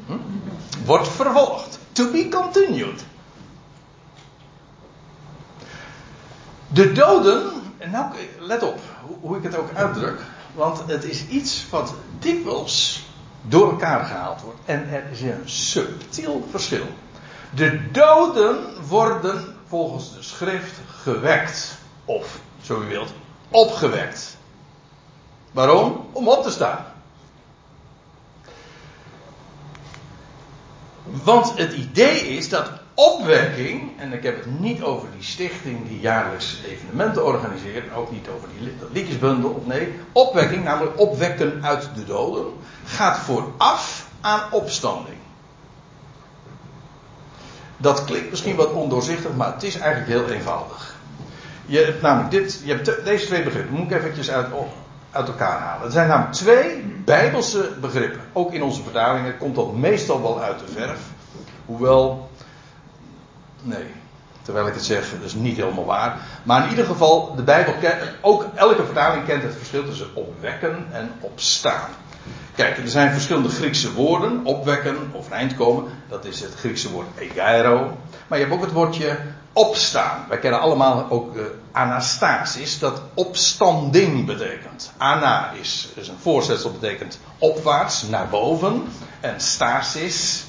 Hm? Wordt vervolgd. To be continued. De doden, en nou let op hoe ik het ook uitdruk, want het is iets wat dikwijls door elkaar gehaald wordt. En er is een subtiel verschil. De doden worden volgens de schrift gewekt. Of, zo u wilt, opgewekt. Waarom? Om op te staan. Want het idee is dat opwekking, en ik heb het niet over die stichting die jaarlijks evenementen organiseert, ook niet over die liedjesbundel, nee, opwekking, namelijk opwekken uit de doden, gaat vooraf aan opstanding. Dat klinkt misschien wat ondoorzichtig, maar het is eigenlijk heel eenvoudig. Je hebt namelijk dit, je hebt deze twee begrippen, moet ik eventjes uit, uit elkaar halen. Er zijn namelijk twee bijbelse begrippen. Ook in onze vertalingen komt dat meestal wel uit de verf. Hoewel, nee, Terwijl ik het zeg, dat is niet helemaal waar. Maar in ieder geval, de Bijbel, ook elke vertaling kent het verschil tussen opwekken en opstaan. Kijk, er zijn verschillende Griekse woorden. Opwekken, komen. Dat is het Griekse woord egeiro. Maar je hebt ook het woordje opstaan. Wij kennen allemaal ook uh, anastasis, dat opstanding betekent. Ana is, is een voorzetsel, betekent opwaarts, naar boven. En stasis,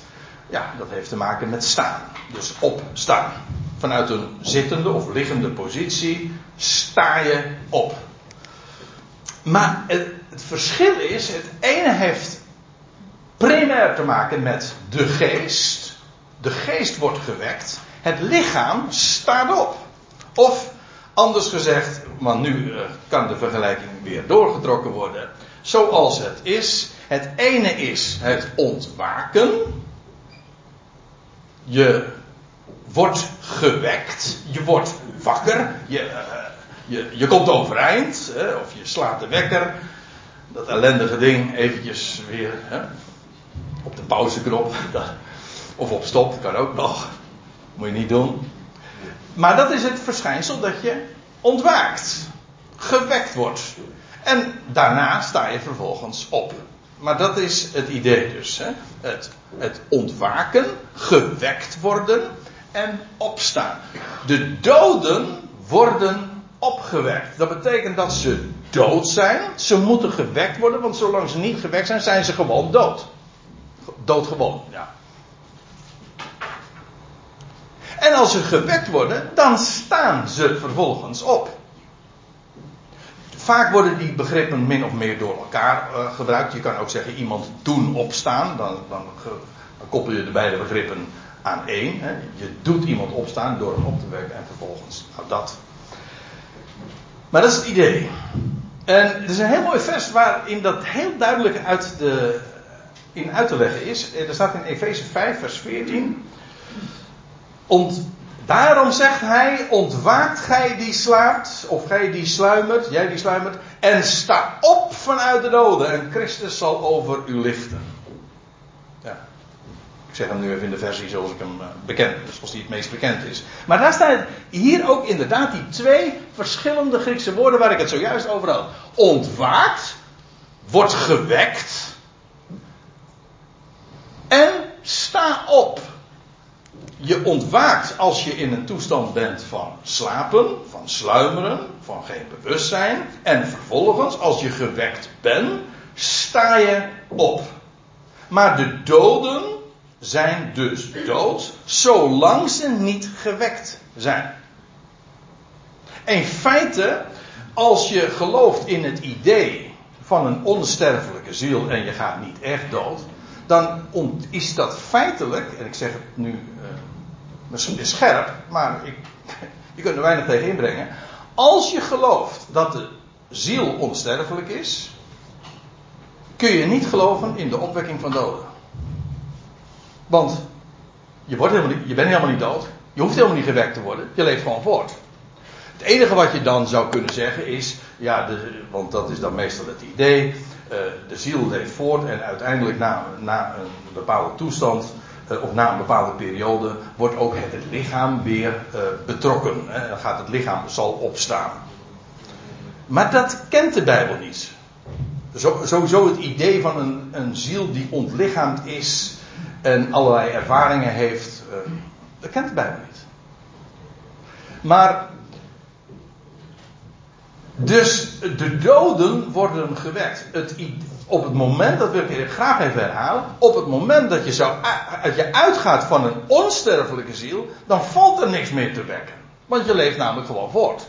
ja, dat heeft te maken met staan. Dus opstaan. Vanuit een zittende of liggende positie sta je op. Maar het, het verschil is, het ene heeft primair te maken met de geest. De geest wordt gewekt. Het lichaam staat op. Of anders gezegd, want nu uh, kan de vergelijking weer doorgetrokken worden. Zoals het is. Het ene is het ontwaken. Je wordt gewekt. Je wordt wakker. Je, uh, je, je komt overeind. Of je slaat de wekker. Dat ellendige ding eventjes weer op de pauzeknop. Of op stop, kan ook nog. Moet je niet doen. Maar dat is het verschijnsel dat je ontwaakt. Gewekt wordt. En daarna sta je vervolgens op. Maar dat is het idee dus. Hè? Het, het ontwaken, gewekt worden en opstaan. De doden worden opgewekt. Dat betekent dat ze dood zijn. Ze moeten gewekt worden, want zolang ze niet gewekt zijn, zijn ze gewoon dood. Doodgewoon, ja. En als ze gewekt worden, dan staan ze vervolgens op. Vaak worden die begrippen min of meer door elkaar uh, gebruikt. Je kan ook zeggen iemand doen opstaan. Dan, dan, koppel je de beide begrippen aan één. Hè. Je doet iemand opstaan door hem op te wekken en vervolgens nou dat. Maar dat is het idee. En er is een heel mooi vers waarin dat heel duidelijk uit, de, in uit te leggen is. Er staat in Efeze 5, vers 14. Ont, daarom zegt hij: Ontwaakt gij die slaapt, of gij die sluimert, jij die sluimert, en sta op vanuit de doden, en Christus zal over u lichten. Ja. Ik zeg hem nu even in de versie zoals ik hem eh, bekend, dus zoals die het meest bekend is. Maar daar staan hier ook inderdaad die twee verschillende Griekse woorden waar ik het zojuist over had. Ontwaakt, wordt gewekt, en sta op je ontwaakt als je in een toestand bent van slapen, van sluimeren, van geen bewustzijn. En vervolgens, als je gewekt bent, sta je op. Maar de doden zijn dus dood, zolang ze niet gewekt zijn. In feite, als je gelooft in het idee van een onsterfelijke ziel en je gaat niet echt dood, dan is dat feitelijk, en ik zeg het nu misschien scherp, maar ik, je kunt er weinig tegen inbrengen. Als je gelooft dat de ziel onsterfelijk is, kun je niet geloven in de opwekking van doden. Want je, wordt helemaal niet, je bent helemaal niet dood. Je hoeft helemaal niet gewekt te worden. Je leeft gewoon voort. Het enige wat je dan zou kunnen zeggen is, ja, de, want dat is dan meestal het idee, uh, de ziel leeft voort en uiteindelijk na, een bepaalde toestand of na een bepaalde periode wordt ook het lichaam weer uh, betrokken. Dan gaat het lichaam zal opstaan. Maar dat kent de Bijbel niet. Sowieso het idee van een, een ziel die ontlichaamd is en allerlei ervaringen heeft, dat kent de Bijbel niet. Maar dus de doden worden gewekt. Het, op het moment, dat wil ik graag even herhalen, op het moment dat je, je uitgaat van een onsterfelijke ziel, dan valt er niks meer te wekken. Want je leeft namelijk gewoon voort.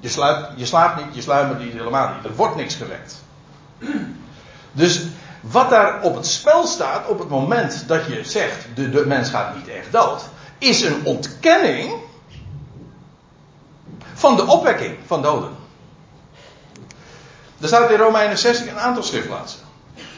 Je, je slaapt niet, je sluimert niet, helemaal niet. Er wordt niks gewekt. Dus wat daar op het spel staat, op het moment dat je zegt, de, de mens gaat niet echt dood, is een ontkenning van de opwekking van doden. Er staat in Romeinen 6 een aantal schriftplaatsen.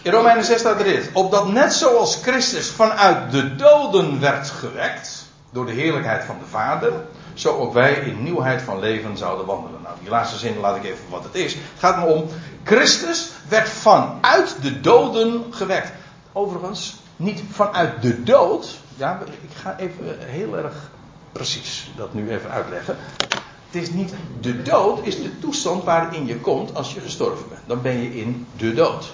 In Romeinen 6 staat er dit. Opdat net zoals Christus vanuit de doden werd gewekt. Door de heerlijkheid van de Vader. Zo ook wij in nieuwheid van leven zouden wandelen. Nou, die laatste zin laat ik even wat het is. Het gaat me om. Christus werd vanuit de doden gewekt. Overigens, niet vanuit de dood. Ja, ik ga even heel erg precies dat nu even uitleggen. Het is niet de dood, is de toestand waarin je komt als je gestorven bent. Dan ben je in de dood.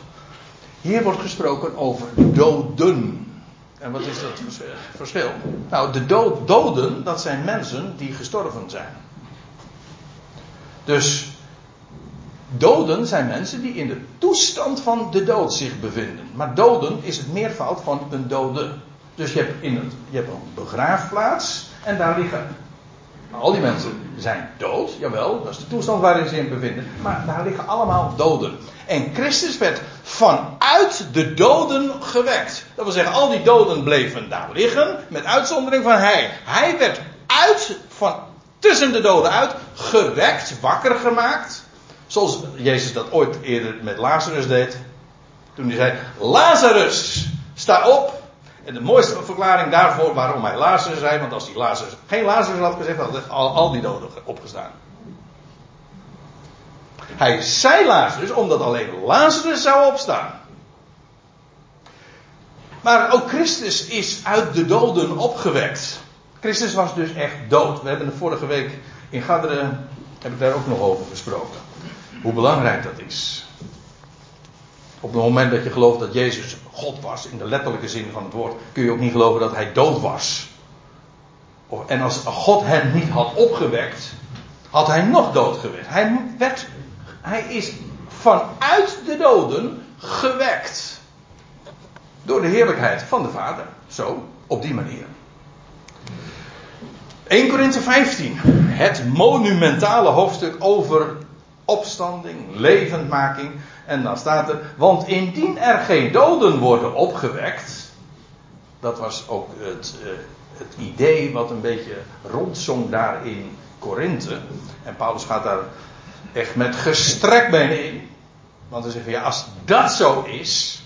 Hier wordt gesproken over doden. En wat is dat verschil? Nou, de dood, doden, dat zijn mensen die gestorven zijn. Dus doden zijn mensen die in de toestand van de dood zich bevinden. Maar doden is het meervoud van een dode. Dus je hebt, in het, je hebt een begraafplaats en daar liggen. Al die mensen zijn dood, jawel, dat is de toestand waarin ze in bevinden. Maar daar liggen allemaal doden. En Christus werd vanuit de doden gewekt. Dat wil zeggen, al die doden bleven daar liggen, met uitzondering van hij. Hij werd uit, van tussen de doden uit, gewekt, wakker gemaakt. Zoals Jezus dat ooit eerder met Lazarus deed. Toen hij zei, Lazarus, sta op. En de mooiste verklaring daarvoor waarom hij Lazarus zei, want als hij Lazarus, geen Lazarus had gezegd, had al, al die doden opgestaan. Hij zei Lazarus omdat alleen Lazarus zou opstaan. Maar ook Christus is uit de doden opgewekt. Christus was dus echt dood. We hebben de vorige week in Gaderen, heb ik daar ook nog over gesproken. Hoe belangrijk dat is. Op het moment dat je gelooft dat Jezus God was, in de letterlijke zin van het woord, kun je ook niet geloven dat hij dood was. En als God hem niet had opgewekt, had hij nog dood geweest. Hij, werd, hij is vanuit de doden gewekt. Door de heerlijkheid van de Vader. Zo, op die manier. 1 Korinthe 15. Het monumentale hoofdstuk over opstanding, levendmaking. En dan staat er, want indien er geen doden worden opgewekt, dat was ook het, uh, het idee wat een beetje rondzong daar in Korinthe. En Paulus gaat daar echt met gestrekbenen in. Want hij zegt, ja, als dat zo is,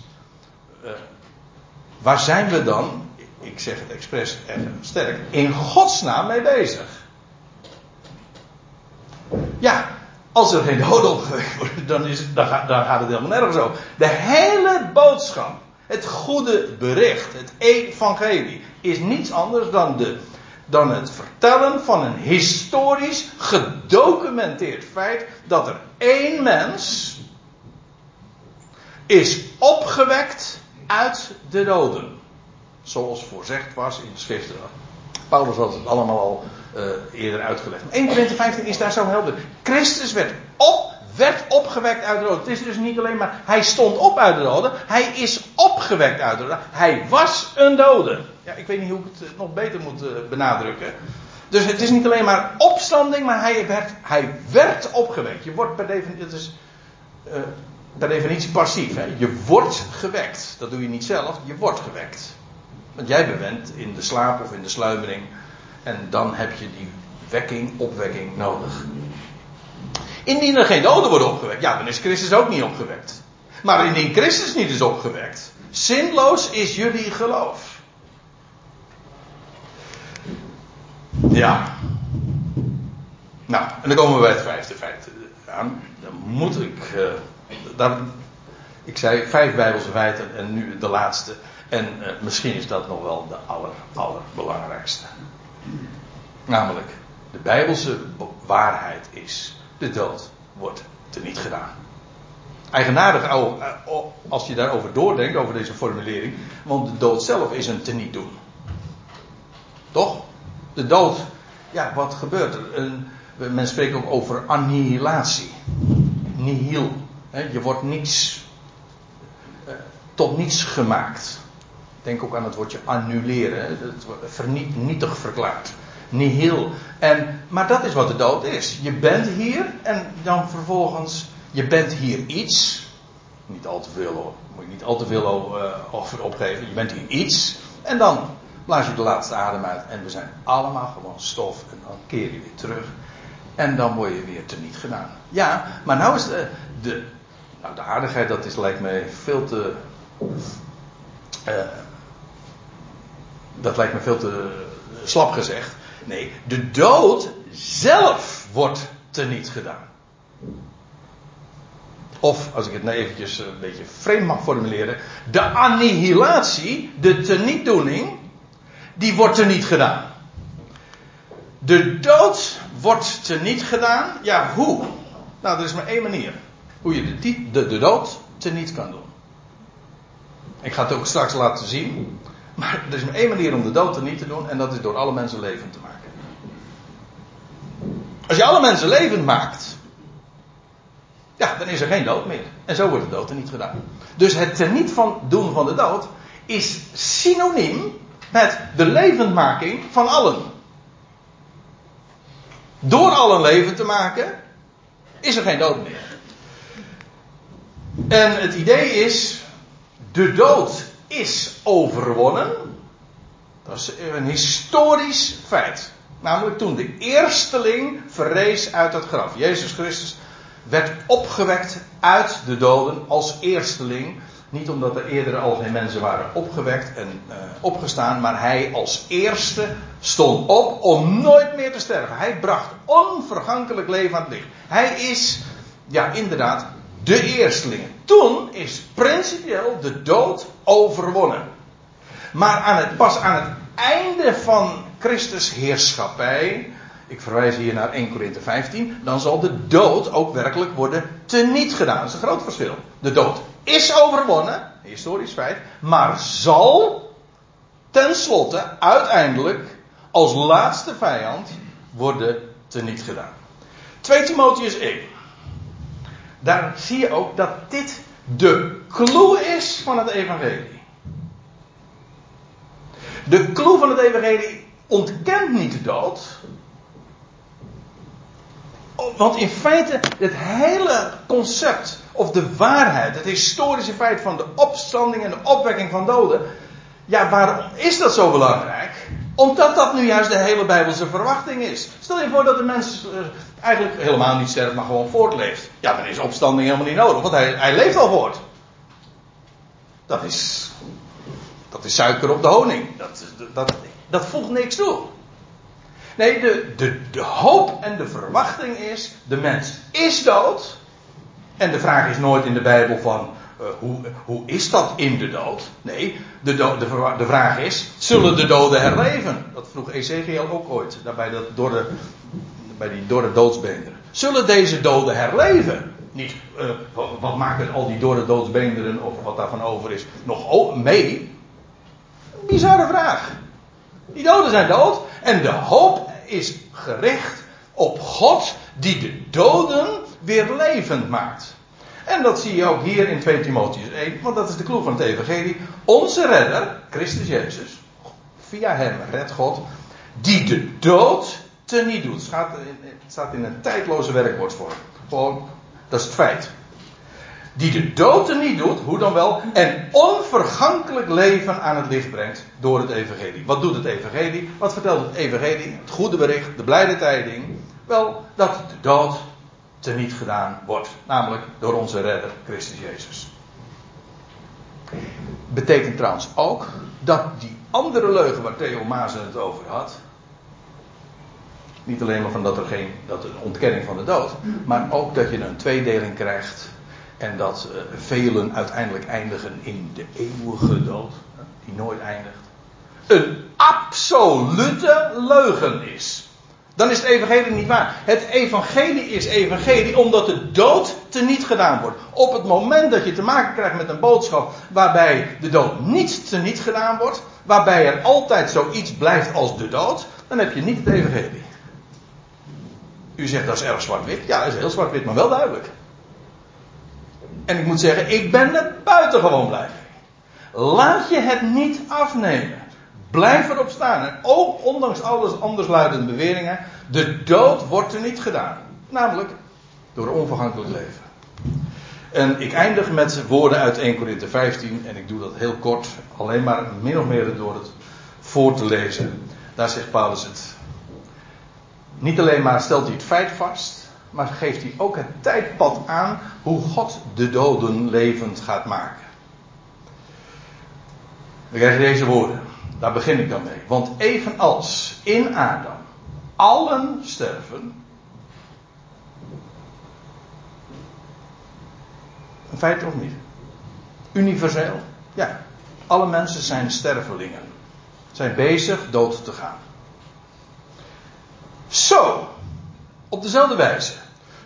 uh, waar zijn we dan, ik zeg het expres even sterk, in godsnaam mee bezig? Ja, als er geen doden opgewekt worden, dan, is het, dan, gaat, dan gaat het helemaal nergens over. De hele boodschap, het goede bericht, het evangelie, is niets anders dan, de, dan het vertellen van een historisch gedocumenteerd feit dat er één mens is opgewekt uit de doden. Zoals voorzegd was in de schriften. Paulus had het allemaal al uh, eerder uitgelegd. 1 Korinthe 15 is daar zo helder. Christus werd, op, werd opgewekt uit de doden. Het is dus niet alleen maar hij stond op uit de doden. Hij is opgewekt uit de doden. Hij was een dode. Ja, ik weet niet hoe ik het nog beter moet uh, benadrukken. Dus het is niet alleen maar opstanding, maar hij werd, hij werd opgewekt. Je wordt per definitie, het is, per definitie passief. Hè? Je wordt gewekt. Dat doe je niet zelf, je wordt gewekt. Want jij bent in de slaap of in de sluimering. En dan heb je die wekking, opwekking nodig. Indien er geen doden worden opgewekt, ja, dan is Christus ook niet opgewekt. Maar indien Christus niet is opgewekt, zinloos is jullie geloof. Ja. Nou, en dan komen we bij het vijfde feit aan. Dan moet ik. Daar, ik zei vijf Bijbelse feiten en nu de laatste. En uh, misschien is dat nog wel de aller, allerbelangrijkste. Namelijk, de Bijbelse waarheid is: de dood wordt teniet gedaan. Eigenaardig als je daarover doordenkt, over deze formulering, want de dood zelf is een teniet doen. Toch? De dood, ja, wat gebeurt er? Een, men spreekt ook over annihilatie. Nihil. Je wordt niets, eh, tot niets gemaakt. Denk ook aan het woordje annuleren. Het vernietig verklaard. Nihil. En, maar dat is wat de dood is. Je bent hier en dan vervolgens, je bent hier iets. Niet al te veel. Moet je niet al te veel uh, over opgeven. Je bent hier iets. En dan blaas je de laatste adem uit. En we zijn allemaal gewoon stof. En dan keer je weer terug. En dan word je weer teniet gedaan. Ja, maar nou is de, de, nou de aardigheid, dat is lijkt mij veel te. Uh, dat lijkt me veel te slap gezegd. Nee, de dood zelf wordt teniet gedaan. Of, als ik het nou eventjes een beetje vreemd mag formuleren, de annihilatie, de tenietdoening, die wordt er niet gedaan. De dood wordt teniet gedaan. Ja, hoe? Nou, er is maar één manier. Hoe je de, de, de dood teniet kan doen. Ik ga het ook straks laten zien. Maar er is maar één manier om de dood teniet te doen. En dat is door alle mensen levend te maken. Als je alle mensen levend maakt. Ja, dan is er geen dood meer. En zo wordt de dood er niet gedaan. Dus het teniet van doen van de dood is synoniem met de levendmaking van allen. Door allen levend te maken, is er geen dood meer. En het idee is, de dood is overwonnen. Dat is een historisch feit. Namelijk toen de eersteling verrees uit het graf. Jezus Christus werd opgewekt uit de doden als eersteling. Niet omdat er eerder al geen mensen waren opgewekt en uh, opgestaan, maar hij als eerste stond op om nooit meer te sterven. Hij bracht onvergankelijk leven aan het licht. Hij is, ja inderdaad, de eersteling. Toen is principieel de dood overwonnen. Maar aan het, pas aan het einde van Christus heerschappij, ik verwijs hier naar 1 Korinthe 15, dan zal de dood ook werkelijk worden teniet gedaan. Dat is een groot verschil. De dood is overwonnen, historisch feit, maar zal tenslotte uiteindelijk als laatste vijand worden teniet gedaan. 2 Timotheus 1. Daar zie je ook dat dit de clue is van het evangelie. De clue van het evangelie ontkent niet de dood. Want in feite, het hele concept, of de waarheid, het historische feit van de opstanding en de opwekking van doden. Ja, waarom is dat zo belangrijk? Omdat dat nu juist de hele Bijbelse verwachting is. Stel je voor dat de mens eh, eigenlijk helemaal niet sterft, maar gewoon voortleeft. Ja, dan is opstanding helemaal niet nodig, want hij, hij leeft al voort. Dat is, dat is suiker op de honing. Dat, dat, dat voegt niks toe. Nee, de, de, de hoop en de verwachting is, de mens is dood. En de vraag is nooit in de Bijbel van, uh, hoe, hoe is dat in de dood? Nee, de, de, de, vraag is, zullen de doden herleven? Dat vroeg Ezekiel ook ooit, daarbij dat door de, bij die dorre doodsbeenderen. Zullen deze doden herleven? Niet, uh, wat, maken al die dorre doodsbeenderen, of wat daarvan over is, nog mee? Bizarre vraag. Die doden zijn dood. En de hoop is gericht op God die de doden weer levend maakt. En dat zie je ook hier in 2 Timotheus 1, want dat is de clue van het evangelie. Onze redder, Christus Jezus, via hem redt God, die de dood teniet doet. Het staat in, het staat in een tijdloze werkwoordsvorm. Gewoon, dat is het feit die de dood er niet doet, hoe dan wel, en onvergankelijk leven aan het licht brengt door het evangelie. Wat doet het evangelie? Wat vertelt het evangelie? Het goede bericht, de blijde tijding. Wel, dat de dood teniet gedaan wordt. Namelijk door onze redder, Christus Jezus. Betekent trouwens ook dat die andere leugen waar Theo Maasen het over had. Niet alleen maar van dat er geen, dat een ontkenning van de dood. Maar ook dat je een tweedeling krijgt en dat uh, velen uiteindelijk eindigen in de eeuwige dood, die nooit eindigt. Een absolute leugen is. Dan is het evangelie niet waar. Het evangelie is evangelie omdat de dood teniet gedaan wordt. Op het moment dat je te maken krijgt met een boodschap waarbij de dood niet teniet gedaan wordt, waarbij er altijd zoiets blijft als de dood, dan heb je niet het evangelie. U zegt dat is erg zwart-wit. Ja, dat is heel zwart-wit, maar wel duidelijk. En ik moet zeggen, ik ben er buitengewoon blij mee. Laat je het niet afnemen. Blijf erop staan. En ook ondanks alles andersluidende beweringen, de dood wordt er niet gedaan. Namelijk door onvergankelijk leven. En ik eindig met woorden uit 1 Korinthe 15. En ik doe dat heel kort. Alleen maar min of meer door het voor te lezen. Daar zegt Paulus het. Niet alleen maar stelt hij het feit vast maar geeft hij ook het tijdpad aan hoe God de doden levend gaat maken. We krijgen deze woorden. Daar begin ik dan mee. Want evenals in Adam allen sterven. Een feit of niet? Universeel. Ja. Alle mensen zijn stervelingen. Zijn bezig dood te gaan. Zo, op dezelfde wijze,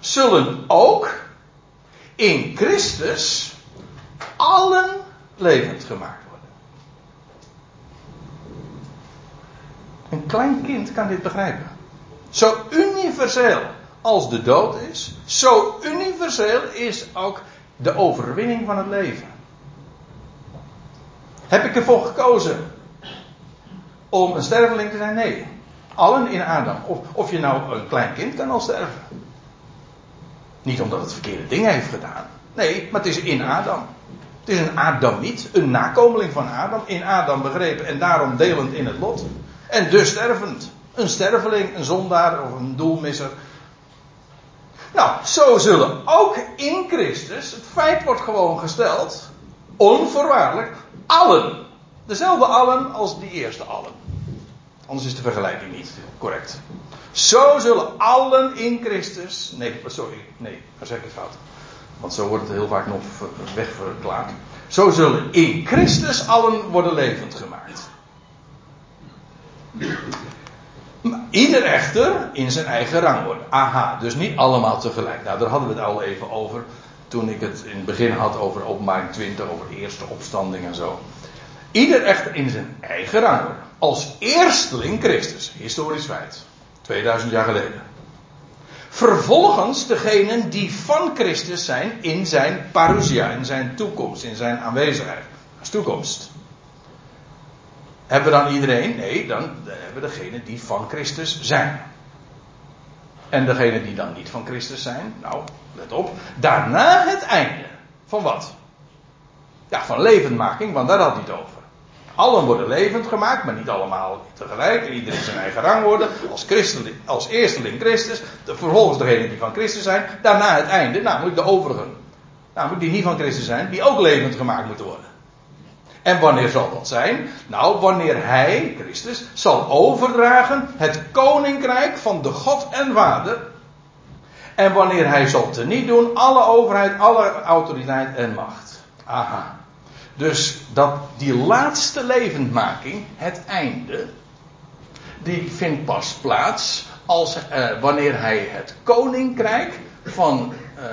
zullen ook in Christus allen levend gemaakt worden. Een klein kind kan dit begrijpen. Zo universeel als de dood is, zo universeel is ook de overwinning van het leven. Heb ik ervoor gekozen om een sterveling te zijn? Nee. Allen in Adam. Of, of je nou een klein kind kan al sterven. Niet omdat het verkeerde dingen heeft gedaan. Nee, maar het is in Adam. Het is een Adamiet, een nakomeling van Adam, in Adam begrepen en daarom delend in het lot. En dus stervend. Een sterveling, een zondaar of een doelmisser. Nou, zo zullen ook in Christus, het feit wordt gewoon gesteld, onvoorwaardelijk, allen. Dezelfde allen als die eerste allen. Anders is de vergelijking niet correct. Zo zullen allen in Christus. Nee, sorry, nee, dan zeg ik het fout. Want zo wordt het heel vaak nog wegverklaard. Zo zullen in Christus allen worden levend gemaakt. Ieder echter in zijn eigen rangorde. Aha, dus niet allemaal tegelijk. Nou, daar hadden we het al even over. Toen ik het in het begin had over openbaring 20, over de eerste opstanding en zo. Ieder echter in zijn eigen rangorde. Als eersteling Christus. Historisch feit. 2000 jaar geleden. Vervolgens degenen die van Christus zijn in zijn parousia, in zijn toekomst, in zijn aanwezigheid. Als toekomst. Hebben we dan iedereen? Nee, dan hebben we degenen die van Christus zijn. En degenen die dan niet van Christus zijn, nou, let op. Daarna het einde. Van wat? Ja, van levendmaking, want daar had hij het over. Allen worden levend gemaakt, maar niet allemaal tegelijk. Iedereen zijn eigen rang worden. Als, als eersteling Christus. De, vervolgens degenen die van Christus zijn. Daarna het einde, namelijk de overigen. Namelijk die niet van Christus zijn, die ook levend gemaakt moeten worden. En wanneer zal dat zijn? Nou, wanneer hij, Christus, zal overdragen het koninkrijk van de God en Vader. En wanneer hij zal teniet doen alle overheid, alle autoriteit en macht. Aha. Dus die laatste levendmaking, het einde, die vindt pas plaats als, uh, wanneer hij het koninkrijk van, uh,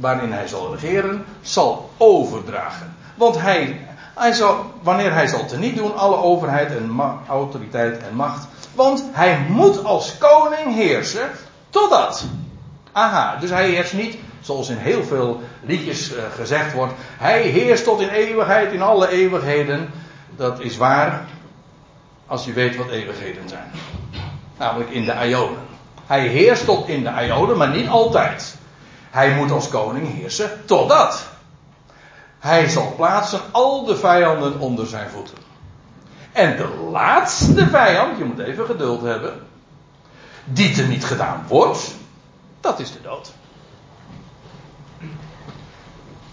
waarin hij zal regeren, zal overdragen. Want hij, hij zal, wanneer hij zal teniet doen alle overheid en autoriteit en macht. Want hij moet als koning heersen totdat. Aha, dus hij heerst niet zoals in heel veel liedjes uh, gezegd wordt. Hij heerst tot in eeuwigheid, in alle eeuwigheden. Dat is waar, als je weet wat eeuwigheden zijn. Namelijk in de Ionen. Hij heerst tot in de Ionen, maar niet altijd. Hij moet als koning heersen totdat. Hij zal plaatsen al de vijanden onder zijn voeten. En de laatste vijand, je moet even geduld hebben, die er niet gedaan wordt, dat is de dood.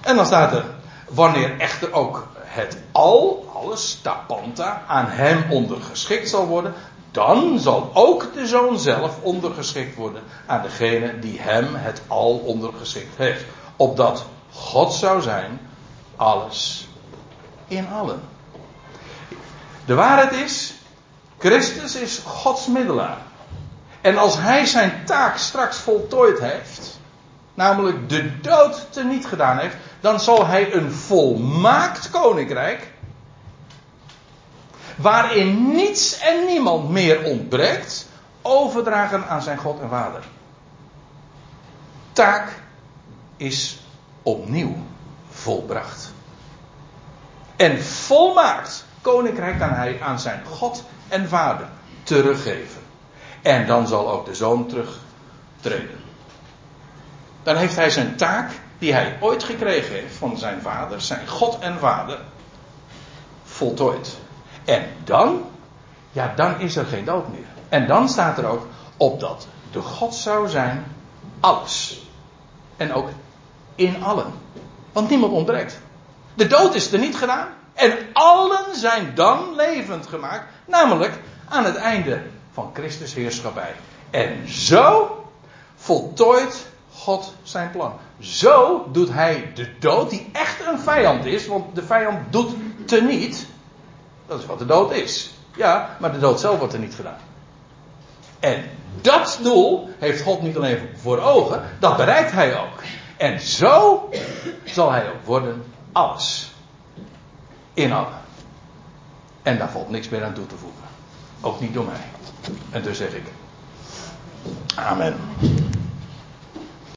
En dan staat er, wanneer echter ook het al, alles, tapanta, aan hem ondergeschikt zal worden, dan zal ook de zoon zelf ondergeschikt worden aan degene die hem het al ondergeschikt heeft. Opdat God zou zijn, alles in allen. De waarheid is, Christus is Gods middelaar. En als hij zijn taak straks voltooid heeft, namelijk de dood teniet gedaan heeft, dan zal hij een volmaakt koninkrijk, waarin niets en niemand meer ontbreekt, overdragen aan zijn God en Vader. Taak is opnieuw volbracht. En volmaakt koninkrijk kan hij aan zijn God en Vader teruggeven. En dan zal ook de zoon terugtreden. Dan heeft hij zijn taak die hij ooit gekregen heeft van zijn vader, zijn God en vader, voltooid. En dan, ja, dan is er geen dood meer. En dan staat er ook, opdat de God zou zijn, alles. En ook in allen. Want niemand ontbreekt. De dood is er niet gedaan. En allen zijn dan levend gemaakt. Namelijk aan het einde van Christus heerschappij. En zo voltooit God zijn plan. Zo doet hij de dood, die echt een vijand is, want de vijand doet teniet. Dat is wat de dood is. Ja, maar de dood zelf wordt er niet gedaan. En Dat doel heeft God niet alleen voor ogen, dat bereikt hij ook. En zo zal hij ook worden alles. In allen. En daar valt niks meer aan toe te voegen. Ook niet door mij. En dus zeg ik. Amen.